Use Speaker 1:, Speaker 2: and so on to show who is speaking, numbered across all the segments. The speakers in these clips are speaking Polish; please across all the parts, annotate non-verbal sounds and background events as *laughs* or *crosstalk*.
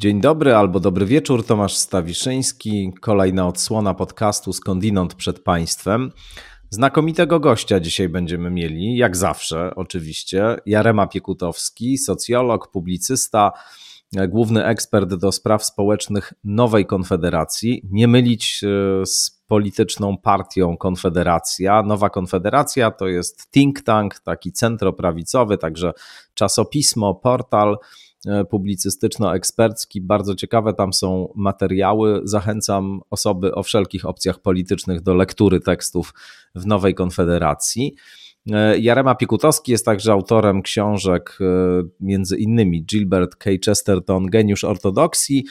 Speaker 1: Dzień dobry albo dobry wieczór, Tomasz Stawiszyński. Kolejna odsłona podcastu Skądinąd przed Państwem. Znakomitego gościa dzisiaj będziemy mieli, jak zawsze oczywiście. Jarema Piekutowski, socjolog, publicysta, główny ekspert do spraw społecznych Nowej Konfederacji. Nie mylić e, z polityczną partią Konfederacja. Nowa Konfederacja to jest think tank, taki centroprawicowy, także czasopismo, portal publicystyczno-ekspercki. Bardzo ciekawe tam są materiały. Zachęcam osoby o wszelkich opcjach politycznych do lektury tekstów w Nowej Konfederacji. E, Jarema Piekutowski jest także autorem książek, e, między innymi Gilbert K. Chesterton, Geniusz Ortodoksji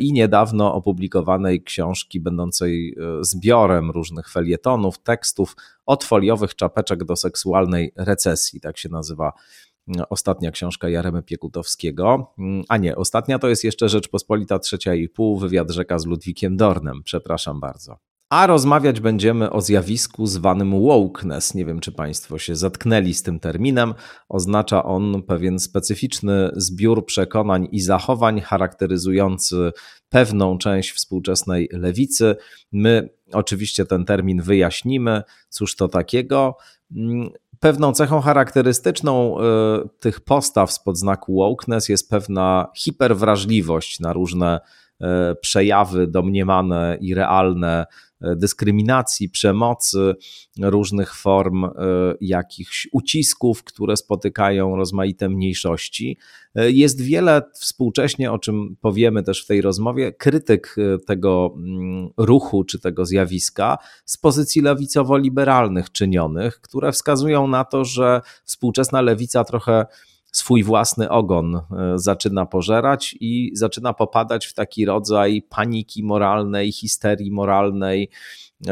Speaker 1: i niedawno opublikowanej książki będącej zbiorem różnych felietonów, tekstów od foliowych czapeczek do seksualnej recesji, tak się nazywa ostatnia książka Jaremy Piekutowskiego. A nie, ostatnia to jest jeszcze Rzeczpospolita trzecia i pół, wywiad rzeka z Ludwikiem Dornem. Przepraszam bardzo. A rozmawiać będziemy o zjawisku zwanym wokeness. Nie wiem, czy Państwo się zatknęli z tym terminem. Oznacza on pewien specyficzny zbiór przekonań i zachowań charakteryzujący pewną część współczesnej lewicy. My oczywiście ten termin wyjaśnimy. Cóż to takiego? Pewną cechą charakterystyczną e, tych postaw spod znaku wokeness jest pewna hiperwrażliwość na różne e, przejawy domniemane i realne dyskryminacji, przemocy, różnych form e, jakichś ucisków, które spotykają rozmaite mniejszości. E, jest wiele współcześnie, o czym powiemy też w tej rozmowie, krytyk e, tego mm, ruchu czy tego zjawiska z pozycji lewicowo-liberalnych czynionych, które wskazują na to, że współczesna lewica trochę swój własny ogon e, zaczyna pożerać i zaczyna popadać w taki rodzaj paniki moralnej, histerii moralnej,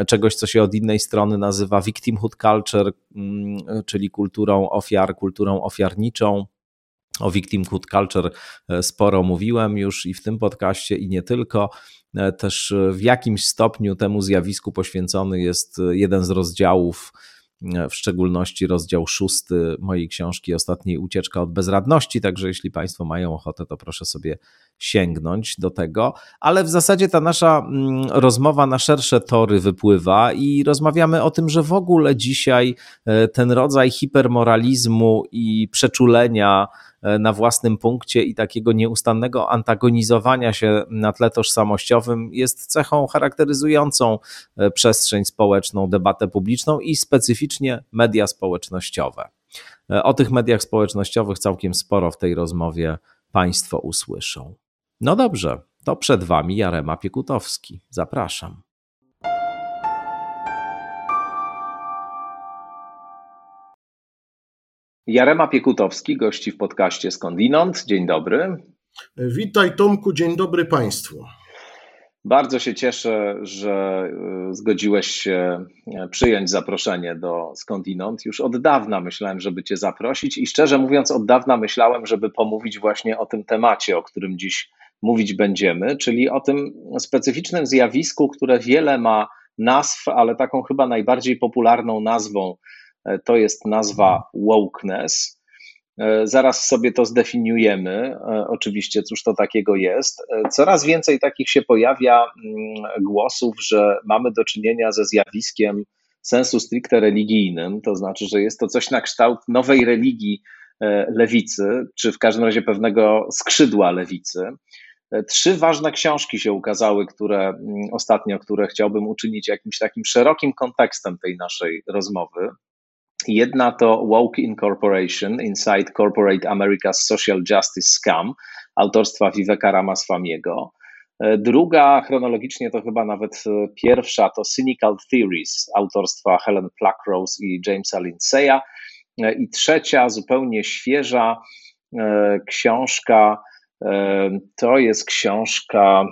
Speaker 1: czegoś, co się od innej strony nazywa victimhood culture, mm, czyli kulturą ofiar, kulturą ofiarniczą. O victimhood culture e, sporo mówiłem już i w tym podcaście, i nie tylko. E, też w jakimś stopniu temu zjawisku poświęcony jest jeden z rozdziałów w szczególności rozdział szósty mojej książki Ostatniej ucieczka od bezradności, także jeśli Państwo mają ochotę, to proszę sobie sięgnąć do tego, ale w zasadzie ta nasza mm, rozmowa na szersze tory wypływa i rozmawiamy o tym, że w ogóle dzisiaj e, ten rodzaj hipermoralizmu i przeczulenia na własnym punkcie i takiego nieustannego antagonizowania się na tle tożsamościowym jest cechą charakteryzującą e, przestrzeń społeczną, debatę publiczną i specyficznie media społecznościowe. E, o tych mediach społecznościowych całkiem sporo w tej rozmowie Państwo usłyszą. No dobrze, to przed Wami Jarema Piekutowski. Zapraszam. Jarema Piekutowski gości w podcaście Skądinąd. Dzień dobry.
Speaker 2: Witaj Tomku, dzień dobry Państwu.
Speaker 1: Bardzo się cieszę, że y, zgodziłeś się e, przyjąć zaproszenie do Skądinąd. Już od dawna myślałem, żeby Cię zaprosić i szczerze mówiąc, od dawna myślałem, żeby pomówić właśnie o tym temacie, o którym dziś mówić będziemy, czyli o tym specyficznym zjawisku, które wiele ma nazw, ale taką chyba najbardziej popularną nazwą to jest nazwa wokeness. E, zaraz sobie to zdefiniujemy, e, oczywiście, cóż to takiego jest. Coraz więcej takich się pojawia mm, głosów, że mamy do czynienia ze zjawiskiem sensu stricte religijnym, to znaczy, że jest to coś na kształt nowej religii lewicy, czy w każdym razie pewnego skrzydła lewicy. Trzy ważne książki się ukazały, które mm, ostatnio, które chciałbym uczynić jakimś takim szerokim kontekstem tej naszej rozmowy. Jedna to Woke Incorporation Inside Corporate America's Social Justice Scam autorstwa Viveka Ramaswamiego. E, druga, chronologicznie to chyba nawet e, pierwsza, to Cynical Theories autorstwa Helen Pluckrose i Jamesa Lindsaya. E, I trzecia, zupełnie świeża książka, to jest książka,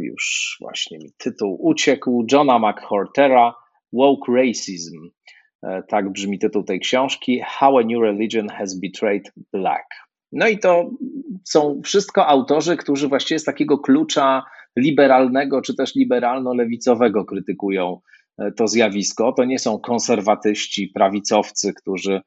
Speaker 1: już właśnie mi tytuł uciekł, Johna McHortera, Woke Racism. E, tak brzmi tytuł tej książki: How a New Religion Has Betrayed Black. No i to są wszystko autorzy, którzy właściwie z takiego klucza liberalnego czy też liberalno-lewicowego krytykują e, to zjawisko. To nie są konserwatyści, prawicowcy, którzy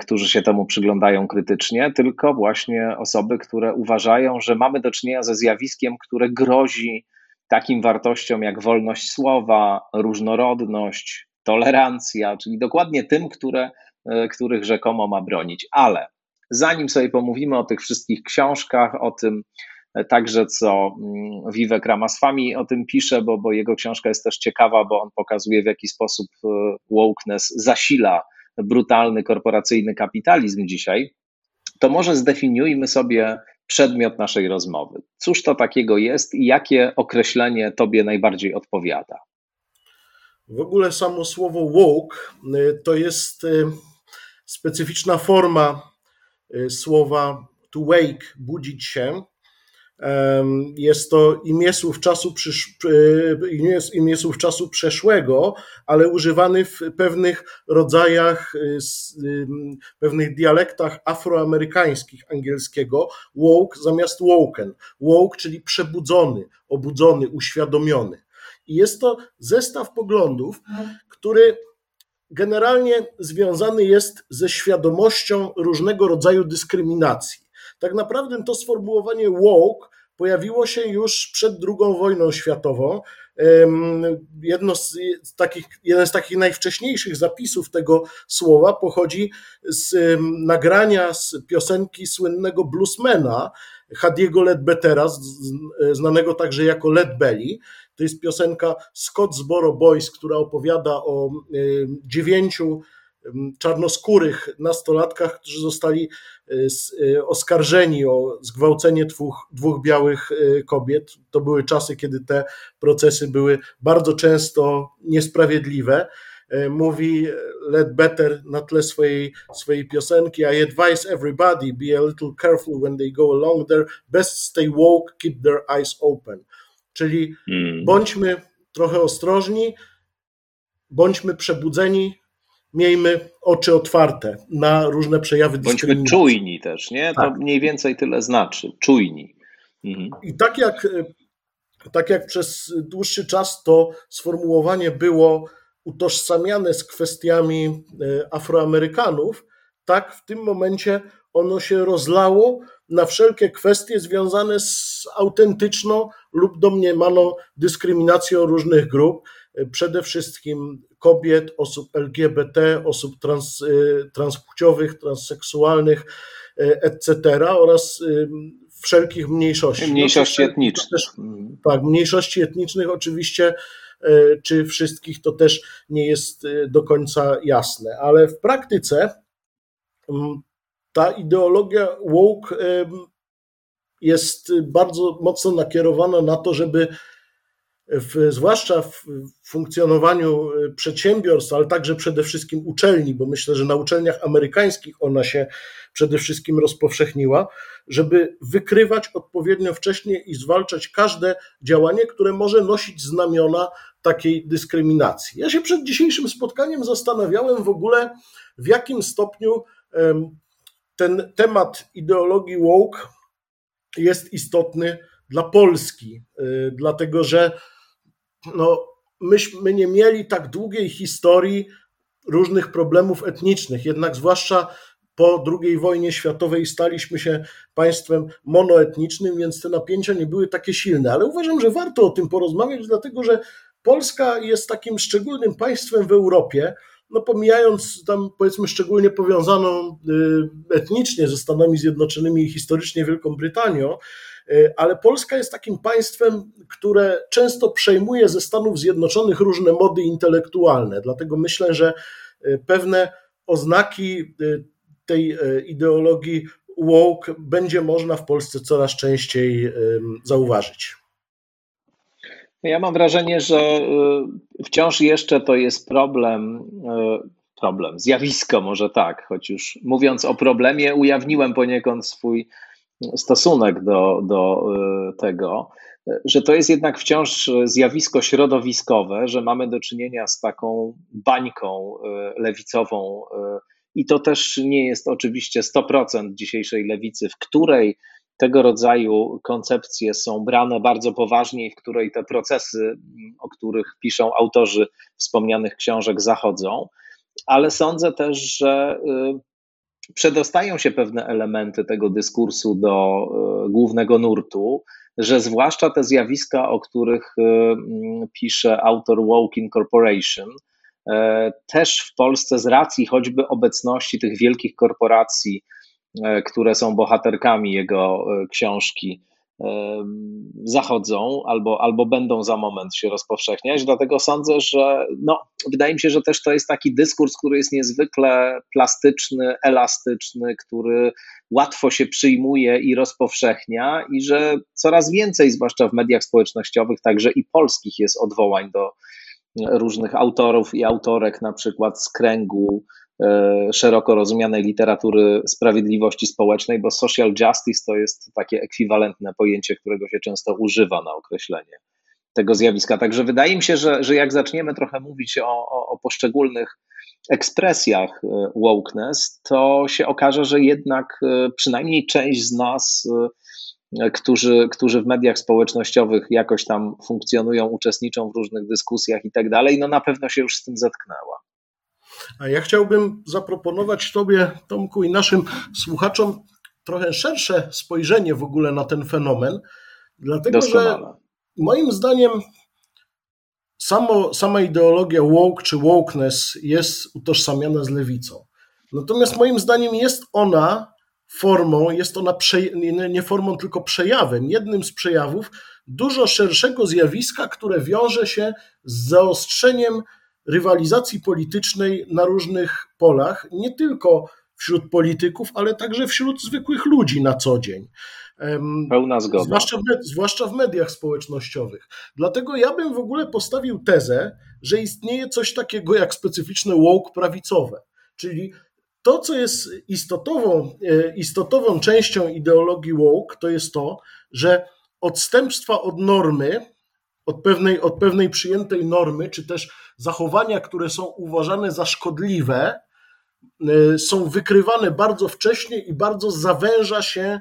Speaker 1: którzy się temu przyglądają krytycznie, tylko właśnie osoby, które uważają, że mamy do czynienia ze zjawiskiem, które grozi takim wartościom jak wolność słowa, różnorodność, tolerancja, czyli dokładnie tym, które, e, których rzekomo ma bronić. Ale zanim sobie pomówimy o tych wszystkich książkach, o tym e, także, co mm, Vivek Ramaswamy o tym pisze, bo, bo jego książka jest też ciekawa, bo on pokazuje, w jaki sposób e, wokeness zasila brutalny korporacyjny kapitalizm dzisiaj, to może zdefiniujmy sobie przedmiot naszej rozmowy. Cóż to takiego jest i jakie określenie Tobie najbardziej odpowiada?
Speaker 2: W ogóle samo słowo woke y, to jest y, specyficzna forma y, słowa to wake, budzić się. Jest to imię słów czasu, przysz, imię słów czasu przeszłego, ale używany w pewnych rodzajach, pewnych dialektach afroamerykańskich angielskiego. Woke zamiast woken. Woke, czyli przebudzony, obudzony, uświadomiony. I jest to zestaw poglądów, który generalnie związany jest ze świadomością różnego rodzaju dyskryminacji. Tak naprawdę to sformułowanie woke pojawiło się już przed II wojną światową. Jedno z takich, jeden z takich najwcześniejszych zapisów tego słowa pochodzi z nagrania z piosenki słynnego bluesmana Hadiego Ledbettera, znanego także jako Led Belly. To jest piosenka Scottsboro Boys, która opowiada o dziewięciu czarnoskórych nastolatkach, którzy zostali e, e, oskarżeni o zgwałcenie dwóch, dwóch białych e, kobiet. To były czasy, kiedy te procesy były bardzo często niesprawiedliwe. Mówi Led Better na tle swojej, swojej piosenki I advise everybody be a little careful when they go along there, best stay woke, keep their eyes open. Czyli hmm. bądźmy trochę ostrożni, bądźmy przebudzeni, miejmy oczy otwarte na różne przejawy
Speaker 1: dyskryminacji. Bądźmy czujni też, nie? To tak. mniej więcej tyle znaczy. Czujni.
Speaker 2: Mhm. I tak jak, tak jak przez dłuższy czas to sformułowanie było utożsamiane z kwestiami e, Afroamerykanów, tak w tym momencie ono się rozlało na wszelkie kwestie związane z autentyczną lub domniemaną dyskryminacją różnych grup, przede wszystkim kobiet, osób LGBT, osób trans, transpłciowych, transseksualnych, etc. oraz wszelkich mniejszości.
Speaker 1: No mniejszości no, etnicznych. Też,
Speaker 2: tak, mniejszości etnicznych oczywiście, czy wszystkich to też nie jest do końca jasne, ale w praktyce ta ideologia woke jest bardzo mocno nakierowana na to, żeby w, zwłaszcza w funkcjonowaniu przedsiębiorstw, ale także przede wszystkim uczelni, bo myślę, że na uczelniach amerykańskich ona się przede wszystkim rozpowszechniła, żeby wykrywać odpowiednio wcześnie i zwalczać każde działanie, które może nosić znamiona takiej dyskryminacji. Ja się przed dzisiejszym spotkaniem zastanawiałem w ogóle, w jakim stopniu ten temat ideologii woke jest istotny dla Polski, y, dlatego że no, myśmy nie mieli tak długiej historii różnych problemów etnicznych, jednak zwłaszcza po II wojnie światowej staliśmy się państwem monoetnicznym, więc te napięcia nie były takie silne. Ale uważam, że warto o tym porozmawiać, dlatego że Polska jest takim szczególnym państwem w Europie, no pomijając tam powiedzmy szczególnie powiązaną y, etnicznie ze Stanami Zjednoczonymi i historycznie Wielką Brytanią, y, ale Polska jest takim państwem, które często przejmuje ze Stanów Zjednoczonych różne mody intelektualne. Dlatego myślę, że y, pewne oznaki tej ideologii woke będzie można w Polsce coraz częściej zauważyć.
Speaker 1: Ja mam wrażenie, że y, wciąż jeszcze to jest problem, y, problem, zjawisko może tak, choć już mówiąc o problemie, ujawniłem poniekąd swój stosunek do, do y, tego, że to jest jednak wciąż zjawisko środowiskowe, że mamy do czynienia z taką bańką lewicową i to też nie jest oczywiście 100% dzisiejszej lewicy, w której tego rodzaju koncepcje są brane bardzo poważnie i w której te procesy, o których piszą autorzy wspomnianych książek, zachodzą. Ale sądzę też, że y, przedostają się pewne elementy tego dyskursu do głównego nurtu, że zwłaszcza te zjawiska, o których pisze autor Woke Incorporation, też w Polsce z racji choćby obecności tych wielkich korporacji, które są bohaterkami jego książki, zachodzą albo, albo będą za moment się rozpowszechniać. Dlatego sądzę, że no, wydaje mi się, że też to jest taki dyskurs, który jest niezwykle plastyczny, elastyczny, który łatwo się przyjmuje i rozpowszechnia, i że coraz więcej, zwłaszcza w mediach społecznościowych, także i polskich, jest odwołań do różnych autorów i autorek, na przykład z kręgu E, szeroko rozumianej literatury sprawiedliwości społecznej, bo social justice to jest takie ekwiwalentne pojęcie, którego się często używa na określenie tego zjawiska. Także wydaje mi się, że, że jak zaczniemy trochę mówić o, o, o poszczególnych ekspresjach e, wokeness, to się okaże, że jednak e, przynajmniej część z nas, którzy, którzy w mediach społecznościowych jakoś tam funkcjonują, uczestniczą w różnych dyskusjach i tak dalej, no na pewno się już z tym zetknęła.
Speaker 2: A ja chciałbym zaproponować Tobie, Tomku, i naszym słuchaczom trochę szersze spojrzenie w ogóle na ten fenomen, dlatego Doskonale. że moim zdaniem samo, sama ideologia woke czy wokeness jest utożsamiana z lewicą. Natomiast moim zdaniem jest ona formą, jest ona nie formą, tylko przejawem, jednym z przejawów dużo szerszego zjawiska, które wiąże się z zaostrzeniem rywalizacji politycznej na różnych polach, nie tylko wśród polityków, ale także wśród zwykłych ludzi na co dzień.
Speaker 1: Pełna zgoda.
Speaker 2: Zwłaszcza w, zwłaszcza w mediach społecznościowych. Dlatego ja bym w ogóle postawił tezę, że istnieje coś takiego jak specyficzne woke prawicowe, czyli to, co jest istotową, e, istotową częścią ideologii woke, to jest to, że odstępstwa od normy od pewnej, od pewnej przyjętej normy, czy też zachowania, które są uważane za szkodliwe, y, są wykrywane bardzo wcześnie i bardzo zawęża się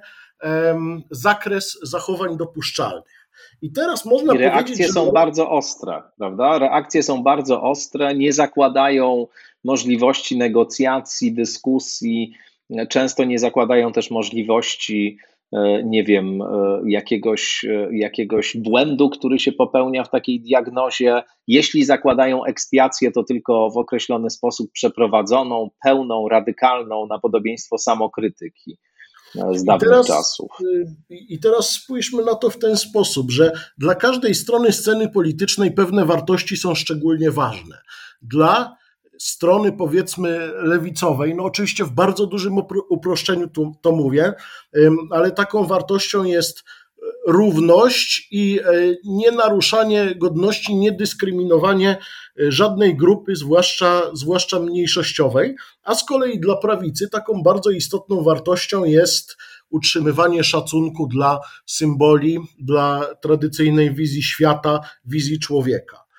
Speaker 2: zakres zachowań dopuszczalnych.
Speaker 1: I teraz można I reakcje powiedzieć, że... są bardzo ostre, prawda? Reakcje są bardzo ostre, nie zakładają możliwości negocjacji, dyskusji, często nie zakładają też możliwości E, nie wiem, e, jakiegoś, e, jakiegoś błędu, który się popełnia w takiej diagnozie. Jeśli zakładają ekspiację, to tylko w określony sposób przeprowadzoną, pełną, radykalną, na podobieństwo samokrytyki z dawnych I teraz, czasów.
Speaker 2: I teraz spójrzmy na to w ten sposób, że dla każdej strony sceny politycznej pewne wartości są szczególnie ważne. Dla strony powiedzmy lewicowej, no oczywiście w bardzo dużym uproszczeniu to, to mówię, ale taką wartością jest e, równość i e, nienaruszanie godności, niedyskryminowanie e, żadnej grupy, zwłaszcza, zwłaszcza mniejszościowej, a z kolei dla prawicy taką bardzo istotną wartością jest utrzymywanie szacunku dla symboli, dla tradycyjnej wizji świata, wizji człowieka.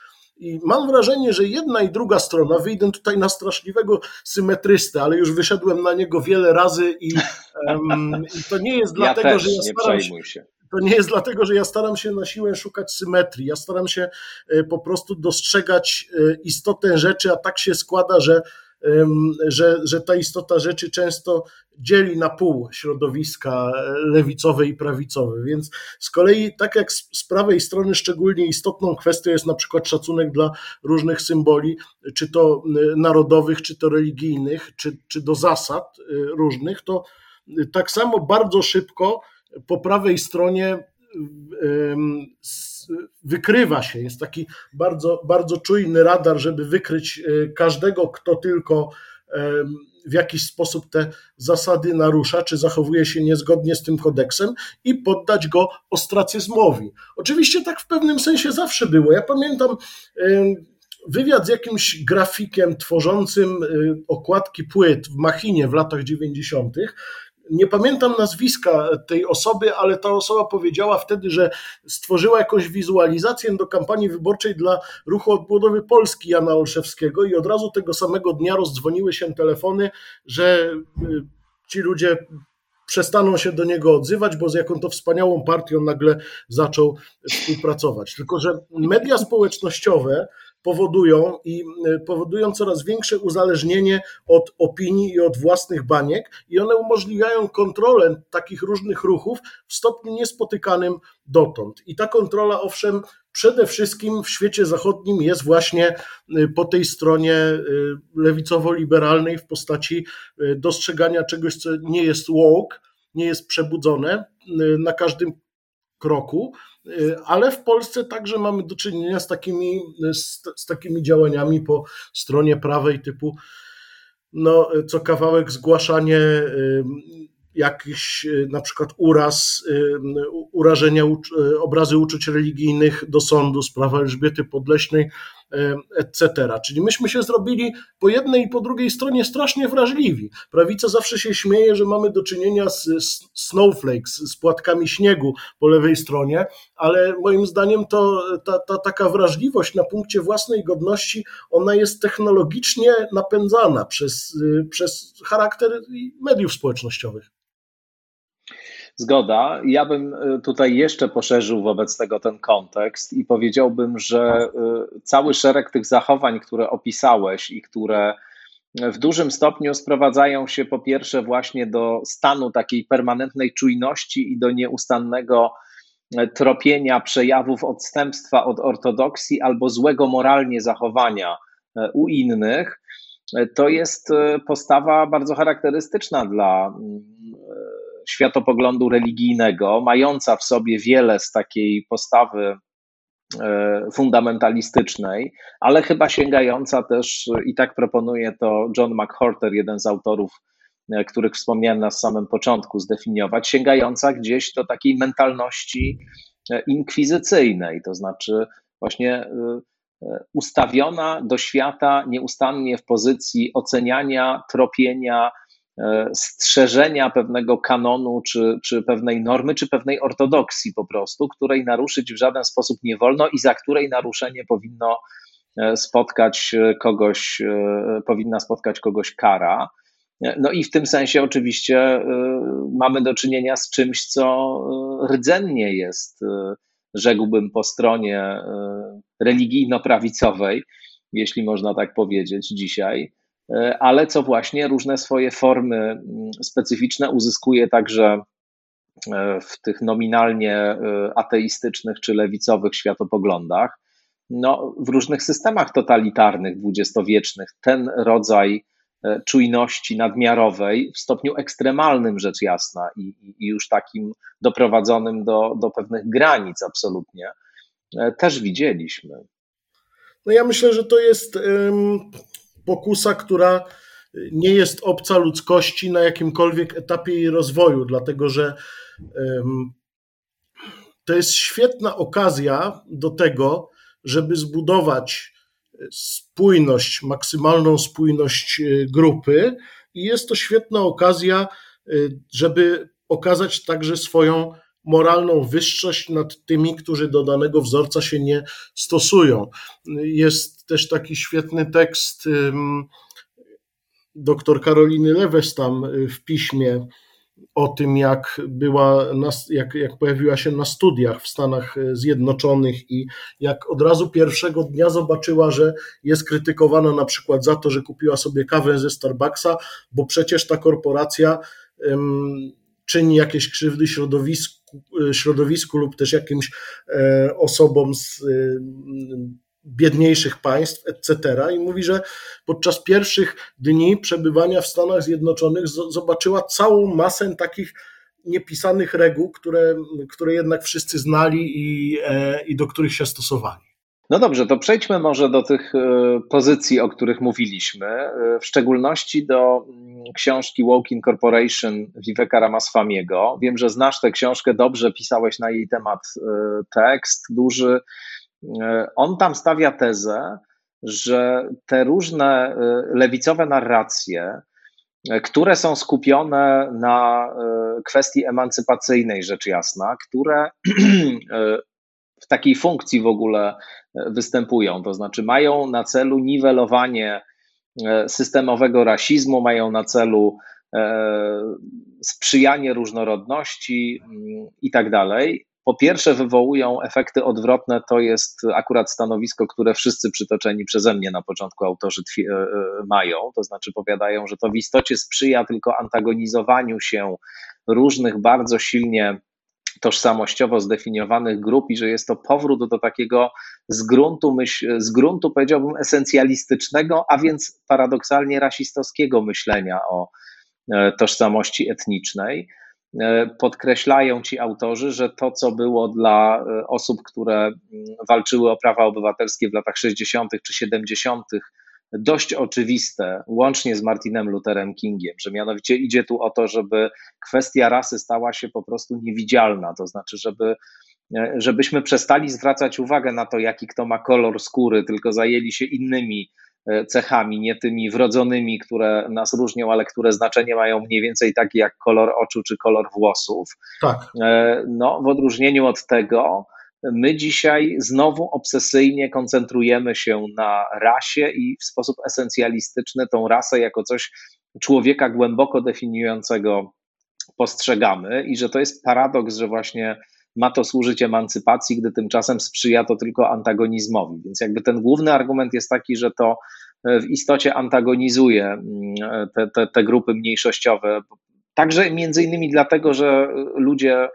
Speaker 2: I mam wrażenie, że jedna i druga strona, wyjdę tutaj na straszliwego symetrystę, ale już wyszedłem na niego wiele razy i, um, i to nie jest dlatego,
Speaker 1: ja
Speaker 2: że ja staram się, się. To nie jest dlatego, że ja staram się na siłę szukać symetrii. Ja staram się e, po prostu dostrzegać e, istotę rzeczy, a tak się składa, że że, że ta istota rzeczy często dzieli na pół środowiska lewicowe i prawicowe. Więc z kolei, tak jak z prawej strony, szczególnie istotną kwestią jest na przykład szacunek dla różnych symboli, czy to narodowych, czy to religijnych, czy, czy do zasad y, różnych, to tak samo bardzo szybko po prawej stronie wykrywa się, jest taki bardzo, bardzo czujny radar, żeby wykryć e, każdego, kto tylko w jakiś sposób te zasady narusza, czy zachowuje się niezgodnie z tym kodeksem i poddać go ostracyzmowi. Oczywiście tak w pewnym sensie zawsze było. Ja pamiętam wywiad z jakimś grafikiem tworzącym e, okładki płyt w Machinie w latach 90., nie pamiętam nazwiska tej osoby, ale ta osoba powiedziała wtedy, że stworzyła jakąś wizualizację do kampanii wyborczej dla ruchu odbudowy Polski Jana Olszewskiego i od razu tego samego dnia rozdzwoniły się telefony, że y, ci ludzie przestaną się do niego odzywać, bo z jaką to wspaniałą partią nagle zaczął współpracować. Tylko, że media społecznościowe powodują i powodują coraz większe uzależnienie od opinii i od własnych baniek i one umożliwiają kontrolę takich różnych ruchów w stopniu niespotykanym dotąd. I ta kontrola, owszem, przede wszystkim w świecie zachodnim jest właśnie po tej stronie lewicowo-liberalnej w postaci dostrzegania czegoś, co nie jest woke, nie jest przebudzone na każdym kroku, ale w Polsce także mamy do czynienia z takimi, z, z takimi działaniami po stronie prawej typu no, co kawałek zgłaszanie jakiś na przykład uraz, urażenia obrazy uczuć religijnych do sądu, sprawa Elżbiety Podleśnej, etc. Czyli myśmy się zrobili po jednej i po drugiej stronie strasznie wrażliwi. Prawica zawsze się śmieje, że mamy do czynienia z snowflakes, z płatkami śniegu po lewej stronie, ale moim zdaniem to ta, ta taka wrażliwość na punkcie własnej godności, ona jest technologicznie napędzana przez, przez charakter mediów społecznościowych.
Speaker 1: Zgoda. Ja bym y, tutaj jeszcze poszerzył wobec tego ten kontekst i powiedziałbym, że y, cały szereg tych zachowań, które opisałeś i które w dużym stopniu sprowadzają się po pierwsze właśnie do stanu takiej permanentnej czujności i do nieustannego e, tropienia przejawów odstępstwa od ortodoksji albo złego moralnie zachowania e, u innych, e, to jest postawa bardzo charakterystyczna dla mm, światopoglądu religijnego, mająca w sobie wiele z takiej postawy e, fundamentalistycznej, ale chyba sięgająca też, i tak proponuje to John McHorter, jeden z autorów, e, których wspomniałem na samym początku zdefiniować, sięgająca gdzieś do takiej mentalności e, inkwizycyjnej, to znaczy właśnie ustawiona do świata nieustannie w pozycji oceniania, tropienia, strzeżenia pewnego kanonu, czy, czy pewnej normy, czy pewnej ortodoksji po prostu, której naruszyć w żaden sposób nie wolno i za której naruszenie powinno e, spotkać kogoś, e, powinna spotkać kogoś kara. No i w tym sensie oczywiście mamy do czynienia z czymś, co rdzennie jest, rzekłbym, po stronie religijno-prawicowej, jeśli można tak powiedzieć dzisiaj E, ale co właśnie różne swoje formy mm, specyficzne uzyskuje także e, w tych nominalnie e, ateistycznych czy lewicowych światopoglądach. No, w różnych systemach totalitarnych dwudziestowiecznych ten rodzaj czujności nadmiarowej w stopniu ekstremalnym, rzecz jasna, i, i już takim doprowadzonym do, do pewnych granic absolutnie, też widzieliśmy.
Speaker 2: No ja myślę, że to jest pokusa, która nie jest obca ludzkości na jakimkolwiek etapie jej rozwoju, dlatego że to jest świetna okazja do tego, żeby zbudować spójność, maksymalną spójność e, grupy, i jest to świetna okazja, e, żeby okazać także swoją moralną wyższość nad tymi, którzy do danego wzorca się nie stosują. Jest też taki świetny tekst doktor Karoliny Lewestam y, w piśmie o tym, jak była, jak, jak pojawiła się na studiach w Stanach Zjednoczonych i jak od razu pierwszego dnia zobaczyła, że jest krytykowana na przykład za to, że kupiła sobie kawę ze Starbucksa, bo przecież ta korporacja czyni jakieś krzywdy środowisku, środowisku lub też jakimś e, osobom z biedniejszych państw, etc. I mówi, że podczas pierwszych dni przebywania w Stanach Zjednoczonych zobaczyła całą masę takich niepisanych reguł, które, które jednak wszyscy znali i, e, i do których się stosowali.
Speaker 1: No dobrze, to przejdźmy może do tych e, pozycji, o których mówiliśmy, e, w szczególności do mm, książki Woke Corporation Viveka Ramaswamiego. Wiem, że znasz tę książkę dobrze, pisałeś na jej temat tekst duży. E, on tam stawia tezę, że te różne e, lewicowe narracje, e, które są skupione na kwestii emancypacyjnej, rzecz jasna, które *clears throat* w takiej funkcji w ogóle występują, to znaczy mają na celu niwelowanie systemowego rasizmu, mają na celu sprzyjanie różnorodności mm, i tak dalej, po pierwsze wywołują efekty odwrotne, to jest akurat stanowisko, które wszyscy przytoczeni przeze mnie na początku autorzy mają, to znaczy powiadają, że to w istocie sprzyja tylko antagonizowaniu się różnych bardzo silnie tożsamościowo zdefiniowanych grup i że jest to powrót do takiego z gruntu, myśl, z gruntu powiedziałbym esencjalistycznego, a więc paradoksalnie rasistowskiego myślenia o e, tożsamości etnicznej. E, podkreślają ci autorzy, że to, co było dla e, osób, które mm, walczyły o prawa obywatelskie w latach 60. czy 70., dość oczywiste, łącznie z Martinem Lutherem Kingiem, że mianowicie idzie tu o to, żeby kwestia rasy stała się po prostu niewidzialna, to znaczy, żeby żebyśmy przestali zwracać uwagę na to, jaki kto ma kolor skóry, tylko zajęli się innymi e, cechami, nie tymi wrodzonymi, które nas różnią, ale które znaczenie mają mniej więcej takie jak kolor oczu czy kolor włosów.
Speaker 2: Tak.
Speaker 1: E, no, w odróżnieniu od tego, My dzisiaj znowu obsesyjnie koncentrujemy się na rasie i w sposób esencjalistyczny tą rasę jako coś człowieka głęboko definiującego postrzegamy i że to jest paradoks, że właśnie ma to służyć emancypacji, gdy tymczasem sprzyja to tylko antagonizmowi. Więc jakby ten główny argument jest taki, że to w istocie antagonizuje mm, te, te, te grupy mniejszościowe. Także między innymi dlatego, że ludzie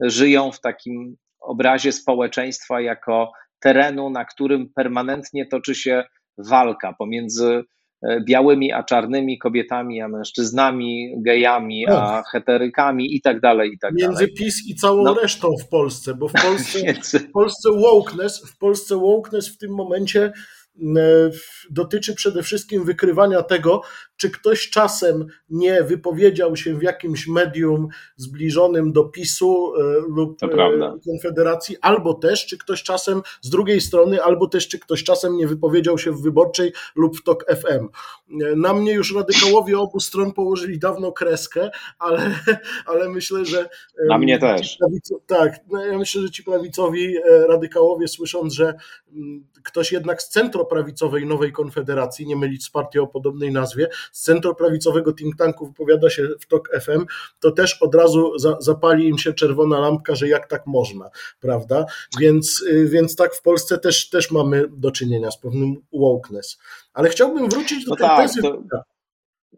Speaker 1: żyją w takim obrazie społeczeństwa jako terenu, na którym permanentnie toczy się walka pomiędzy e, białymi a czarnymi kobietami, a mężczyznami, gejami, a heterykami i tak dalej, i tak
Speaker 2: Między
Speaker 1: dalej.
Speaker 2: PiS i całą no. resztą w Polsce, bo w *laughs* Polsce, w Polsce wokeness, w Polsce wokeness w tym momencie dotyczy przede wszystkim wykrywania tego, czy ktoś czasem nie wypowiedział się w jakimś medium zbliżonym do PiSu e, lub e, Konfederacji, albo też, czy ktoś czasem z drugiej strony, albo też, czy ktoś czasem nie wypowiedział się w wyborczej lub w TOK FM. Na mnie już radykałowie obu stron położyli dawno kreskę, ale, *laughs* ale myślę, że.
Speaker 1: Na mnie też.
Speaker 2: tak, no ja myślę, że ci prawicowi radykałowie, słysząc, że ktoś jednak z centroprawicowej nowej konfederacji, nie mylić z partią o podobnej nazwie, z centroprawicowego think tanku wypowiada się w TOK FM, to też od razu za, zapali im się czerwona lampka, że jak tak można, prawda? Więc, y, więc tak w Polsce też, też mamy do czynienia z pewnym wokeness. Ale chciałbym wrócić do no tej tak, tezy. To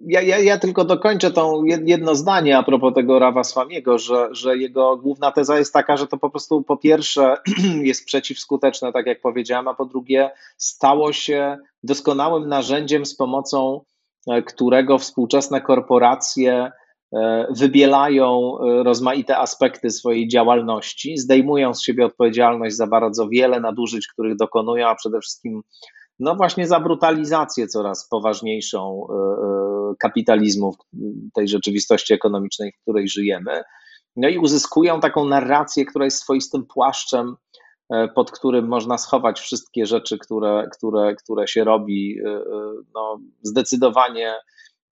Speaker 1: ja, ja, ja tylko dokończę tą jedno zdanie a propos tego Rawa Swamiego, że, że jego główna teza jest taka, że to po prostu po pierwsze *clears throat* jest przeciwskuteczne, tak jak powiedziałem, a po drugie stało się doskonałym narzędziem, z pomocą e, którego współczesne korporacje e, wybielają e, rozmaite aspekty swojej działalności, zdejmują z siebie odpowiedzialność za bardzo wiele nadużyć, których dokonują, a przede wszystkim no właśnie za brutalizację coraz poważniejszą kapitalizmu, tej rzeczywistości ekonomicznej, w której żyjemy. No i uzyskują taką narrację, która jest swoistym płaszczem, e, pod którym można schować wszystkie rzeczy, które, które, które się robi e, e, no, zdecydowanie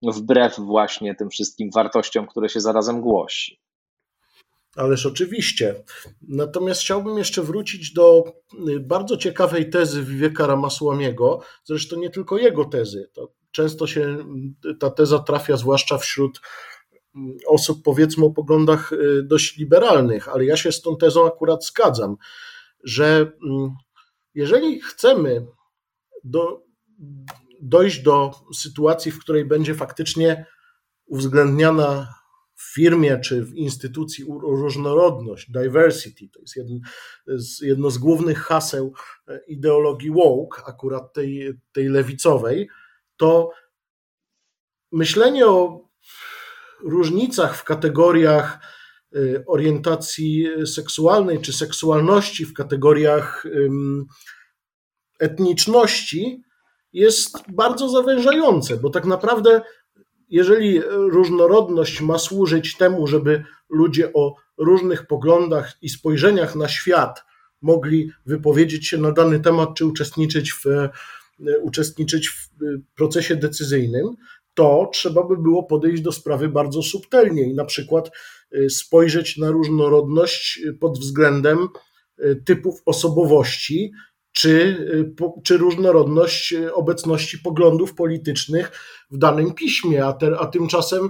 Speaker 1: wbrew właśnie tym wszystkim wartościom, które się zarazem głosi.
Speaker 2: Ależ oczywiście. Natomiast chciałbym jeszcze wrócić do bardzo ciekawej tezy Wiwieka Ramasłamiego, zresztą nie tylko jego tezy. To często się ta teza trafia, zwłaszcza wśród osób, powiedzmy, o poglądach y, dość liberalnych, ale ja się z tą tezą akurat zgadzam, że mm, jeżeli chcemy do, dojść do sytuacji, w której będzie faktycznie uwzględniana w firmie czy w instytucji różnorodność, diversity, to jest jedno, jedno z głównych haseł e, ideologii woke, akurat tej, tej lewicowej, to myślenie o różnicach w kategoriach y, orientacji seksualnej czy seksualności, w kategoriach etniczności jest bardzo zawężające, bo tak naprawdę, jeżeli różnorodność ma służyć temu, żeby ludzie o różnych poglądach i spojrzeniach na świat mogli wypowiedzieć się na dany temat czy uczestniczyć w uczestniczyć w e, procesie decyzyjnym, to trzeba by było podejść do sprawy bardzo subtelnie i na przykład e, spojrzeć na różnorodność pod względem typów osobowości, czy, czy różnorodność obecności poglądów politycznych w danym piśmie, a, te, a tymczasem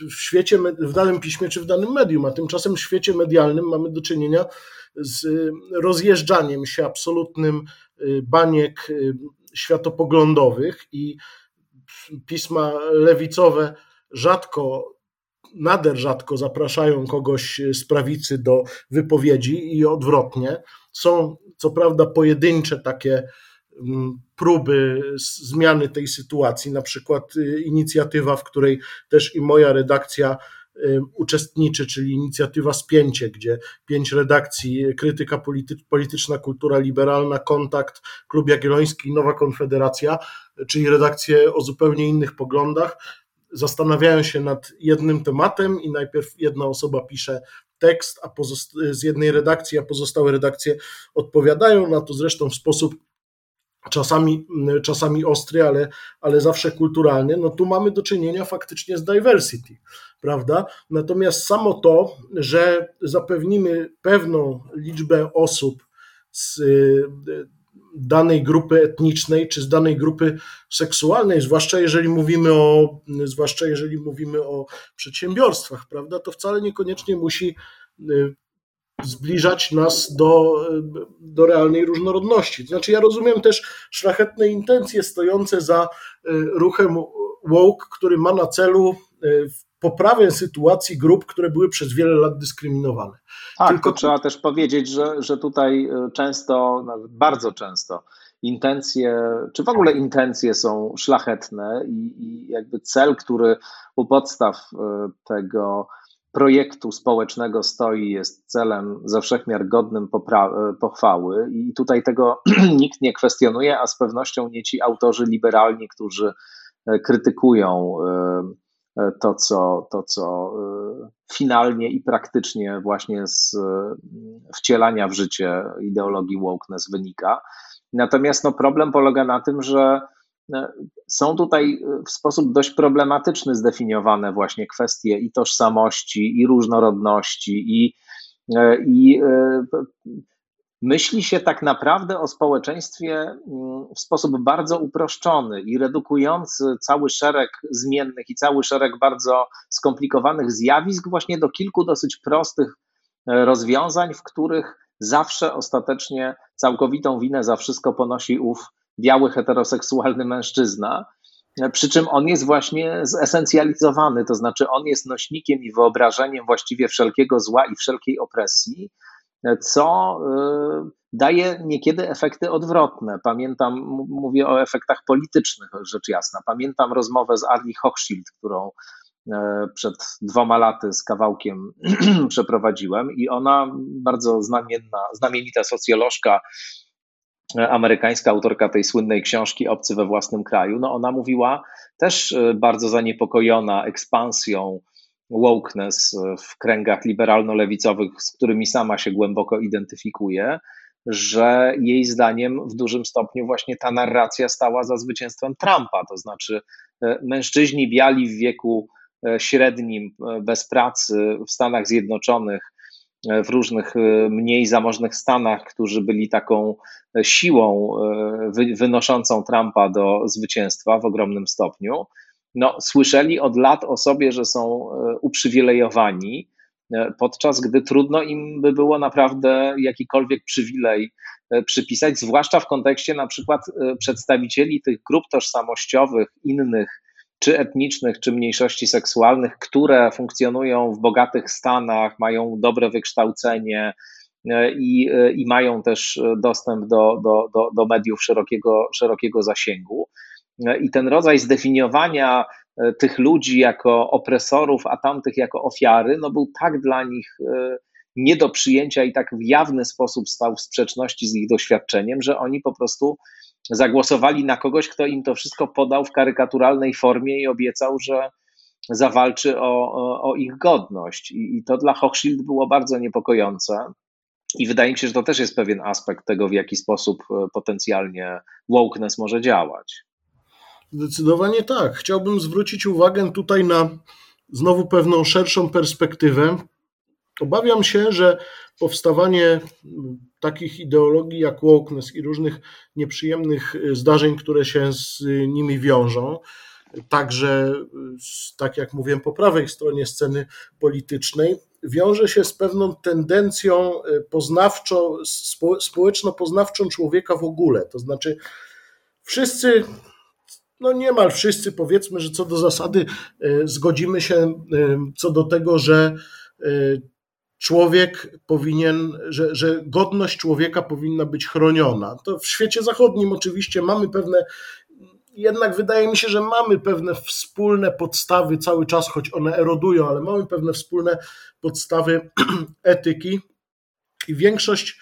Speaker 2: w świecie, w danym piśmie czy w danym medium, a tymczasem w świecie medialnym mamy do czynienia z rozjeżdżaniem się absolutnym baniek światopoglądowych i pisma lewicowe rzadko, nader rzadko zapraszają kogoś z prawicy do wypowiedzi i odwrotnie. Są co prawda pojedyncze takie mm, próby zmiany tej sytuacji, na przykład y, inicjatywa, w której też i moja redakcja y, uczestniczy, czyli inicjatywa Spięcie, gdzie pięć redakcji, krytyka polityczna, kultura liberalna, kontakt, Klub Jagielloński Nowa Konfederacja, czyli redakcje o zupełnie innych poglądach, zastanawiają się nad jednym tematem i najpierw jedna osoba pisze tekst a z jednej redakcji, a pozostałe redakcje odpowiadają na to zresztą w sposób czasami, czasami ostry, ale, ale zawsze kulturalny, no tu mamy do czynienia faktycznie z diversity, prawda? Natomiast samo to, że zapewnimy pewną liczbę osób z danej grupy etnicznej czy z danej grupy seksualnej, zwłaszcza jeżeli mówimy o, zwłaszcza jeżeli mówimy o przedsiębiorstwach, prawda, to wcale niekoniecznie musi y, zbliżać nas do, do realnej różnorodności. Znaczy, ja rozumiem też szlachetne intencje stojące za y, ruchem woke, który ma na celu y, poprawę sytuacji grup, które były przez wiele lat dyskryminowane.
Speaker 1: Tak, Tylko to trzeba też powiedzieć, że, że tutaj e, często, nawet bardzo często, intencje, czy w ogóle intencje są szlachetne i, i jakby cel, który u podstaw e, tego projektu społecznego stoi, jest celem ze wszechmiar godnym e, pochwały i tutaj tego *clears throat* nikt nie kwestionuje, a z pewnością nie ci autorzy liberalni, którzy krytykują to, co, to, co e, finalnie i praktycznie właśnie z e, wcielania w życie ideologii wokeness wynika. Natomiast no, problem polega na tym, że są tutaj w sposób dość problematyczny zdefiniowane właśnie kwestie i tożsamości, i różnorodności, i, i myśli się tak naprawdę o społeczeństwie mm, w sposób bardzo uproszczony i redukujący cały szereg zmiennych i cały szereg bardzo skomplikowanych zjawisk właśnie do kilku dosyć prostych e, rozwiązań, w których zawsze ostatecznie całkowitą winę za wszystko ponosi ów biały heteroseksualny mężczyzna. E, przy czym on jest właśnie zesencjalizowany, to znaczy on jest nośnikiem i wyobrażeniem właściwie wszelkiego zła i wszelkiej opresji, co y, daje niekiedy efekty odwrotne. Pamiętam, mówię o efektach politycznych, rzecz jasna. Pamiętam rozmowę z Arlie Hochschild, którą e, przed dwoma laty z kawałkiem *clears throat* przeprowadziłem i ona, bardzo znamienna, znamienita socjolożka, e, amerykańska autorka tej słynnej książki Obcy we własnym kraju, no ona mówiła też bardzo zaniepokojona ekspansją wokeness w kręgach liberalno-lewicowych, z którymi sama się głęboko identyfikuje, że jej zdaniem w dużym stopniu właśnie ta narracja stała za zwycięstwem Trumpa, to znaczy e, mężczyźni biali w wieku e, średnim, e, bez pracy w Stanach Zjednoczonych, w różnych mniej zamożnych stanach, którzy byli taką siłą wynoszącą Trumpa do zwycięstwa w ogromnym stopniu no, słyszeli od lat o sobie, że są e, uprzywilejowani, e, podczas gdy trudno im by było naprawdę jakikolwiek przywilej e, przypisać, zwłaszcza w kontekście na przykład przedstawicieli tych grup tożsamościowych, innych, czy etnicznych, czy mniejszości seksualnych, które funkcjonują w bogatych stanach, mają dobre wykształcenie i, i mają też dostęp do, do, do, do mediów szerokiego, szerokiego zasięgu. I ten rodzaj zdefiniowania e, tych ludzi jako opresorów, a tamtych jako ofiary, no był tak dla nich e, nie do przyjęcia i tak w jawny sposób stał w sprzeczności z ich doświadczeniem, że oni po prostu zagłosowali na kogoś, kto im to wszystko podał w karykaturalnej formie i obiecał, że zawalczy o, o, o ich godność. I, I to dla Hochschild było bardzo niepokojące. I wydaje mi się, że to też jest pewien aspekt tego, w jaki sposób e, potencjalnie wokeness może działać.
Speaker 2: Zdecydowanie tak. Chciałbym zwrócić uwagę tutaj na znowu pewną szerszą perspektywę. Obawiam się, że powstawanie takich ideologii jak wokeness i różnych nieprzyjemnych zdarzeń, które się z nimi wiążą, także, tak jak mówiłem, po prawej stronie sceny politycznej, wiąże się z pewną tendencją poznawczo, społeczno-poznawczą człowieka w ogóle. To znaczy, wszyscy no niemal wszyscy powiedzmy, że co do zasady e, zgodzimy się e, co do tego, że e, człowiek powinien, że, że godność człowieka powinna być chroniona. To w świecie zachodnim oczywiście mamy pewne, jednak wydaje mi się, że mamy pewne wspólne podstawy cały czas, choć one erodują, ale mamy pewne wspólne podstawy *clears throat* etyki i większość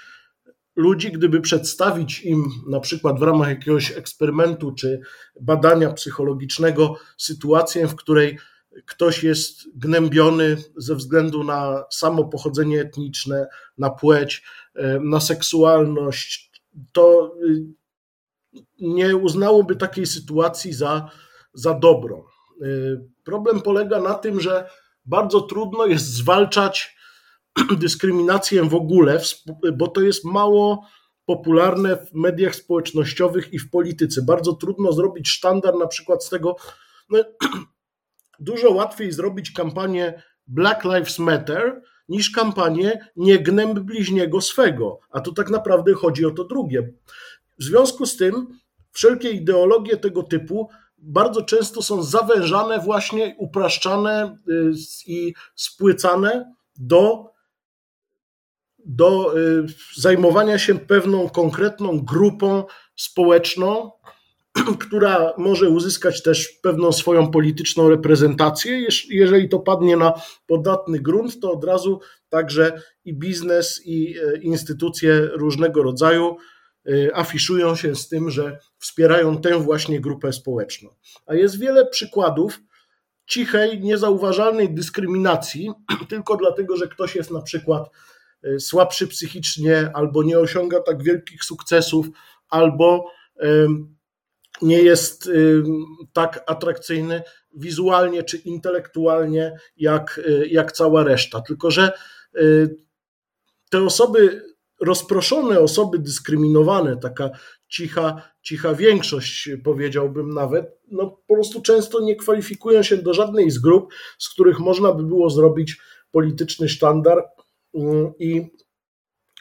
Speaker 2: ludzi, gdyby przedstawić im na przykład w ramach jakiegoś eksperymentu czy badania psychologicznego sytuację, w której ktoś jest gnębiony ze względu na samo pochodzenie etniczne, na płeć, e, na seksualność, to y, nie uznałoby takiej sytuacji za, za dobrą. E, problem polega na tym, że bardzo trudno jest zwalczać *clears throat* dyskryminację w ogóle, bo to jest mało popularne w mediach społecznościowych i w polityce. Bardzo trudno zrobić sztandar na przykład z tego. No, *clears throat* dużo łatwiej zrobić kampanię Black Lives Matter niż kampanię Nie gnęb bliźniego swego. A tu tak naprawdę chodzi o to drugie. W związku z tym wszelkie ideologie tego typu bardzo często są zawężane, właśnie upraszczane y, i spłycane do do y, zajmowania się pewną konkretną grupą społeczną, *clears throat* która może uzyskać też pewną swoją polityczną reprezentację. Jeżeli to padnie na podatny grunt, to od razu także i biznes, i e, instytucje różnego rodzaju e, afiszują się z tym, że wspierają tę właśnie grupę społeczną. A jest wiele przykładów cichej, niezauważalnej dyskryminacji, *clears throat* tylko dlatego, że ktoś jest na przykład Y, słabszy psychicznie, albo nie osiąga tak wielkich sukcesów, albo nie jest tak atrakcyjny wizualnie czy intelektualnie jak, y, jak cała reszta. Tylko, że y, te osoby, rozproszone osoby dyskryminowane, taka cicha, cicha większość, powiedziałbym nawet, no po prostu często nie kwalifikują się do żadnej z grup, z których można by było zrobić polityczny sztandar I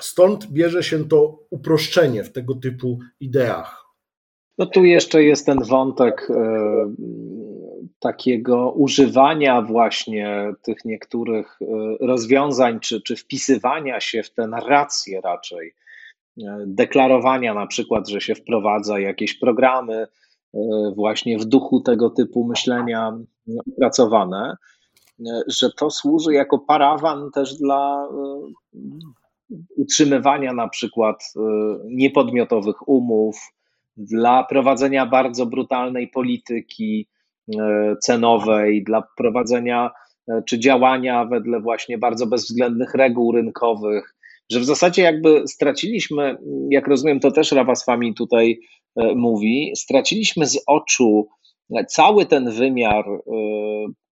Speaker 2: stąd bierze się to uproszczenie w tego typu ideach.
Speaker 1: No tu jeszcze jest ten wątek e, takiego używania właśnie tych niektórych e, rozwiązań, czy, czy wpisywania się w te narracje raczej, e, deklarowania na przykład, że się wprowadza jakieś programy właśnie w duchu tego typu myślenia opracowane że to służy jako parawan też dla e, utrzymywania na przykład e, niepodmiotowych umów, dla prowadzenia bardzo brutalnej polityki e, cenowej, dla prowadzenia czy działania wedle właśnie bardzo bezwzględnych reguł rynkowych, że w zasadzie jakby straciliśmy, jak rozumiem, to też Rawaswami tutaj mówi, straciliśmy z oczu cały ten wymiar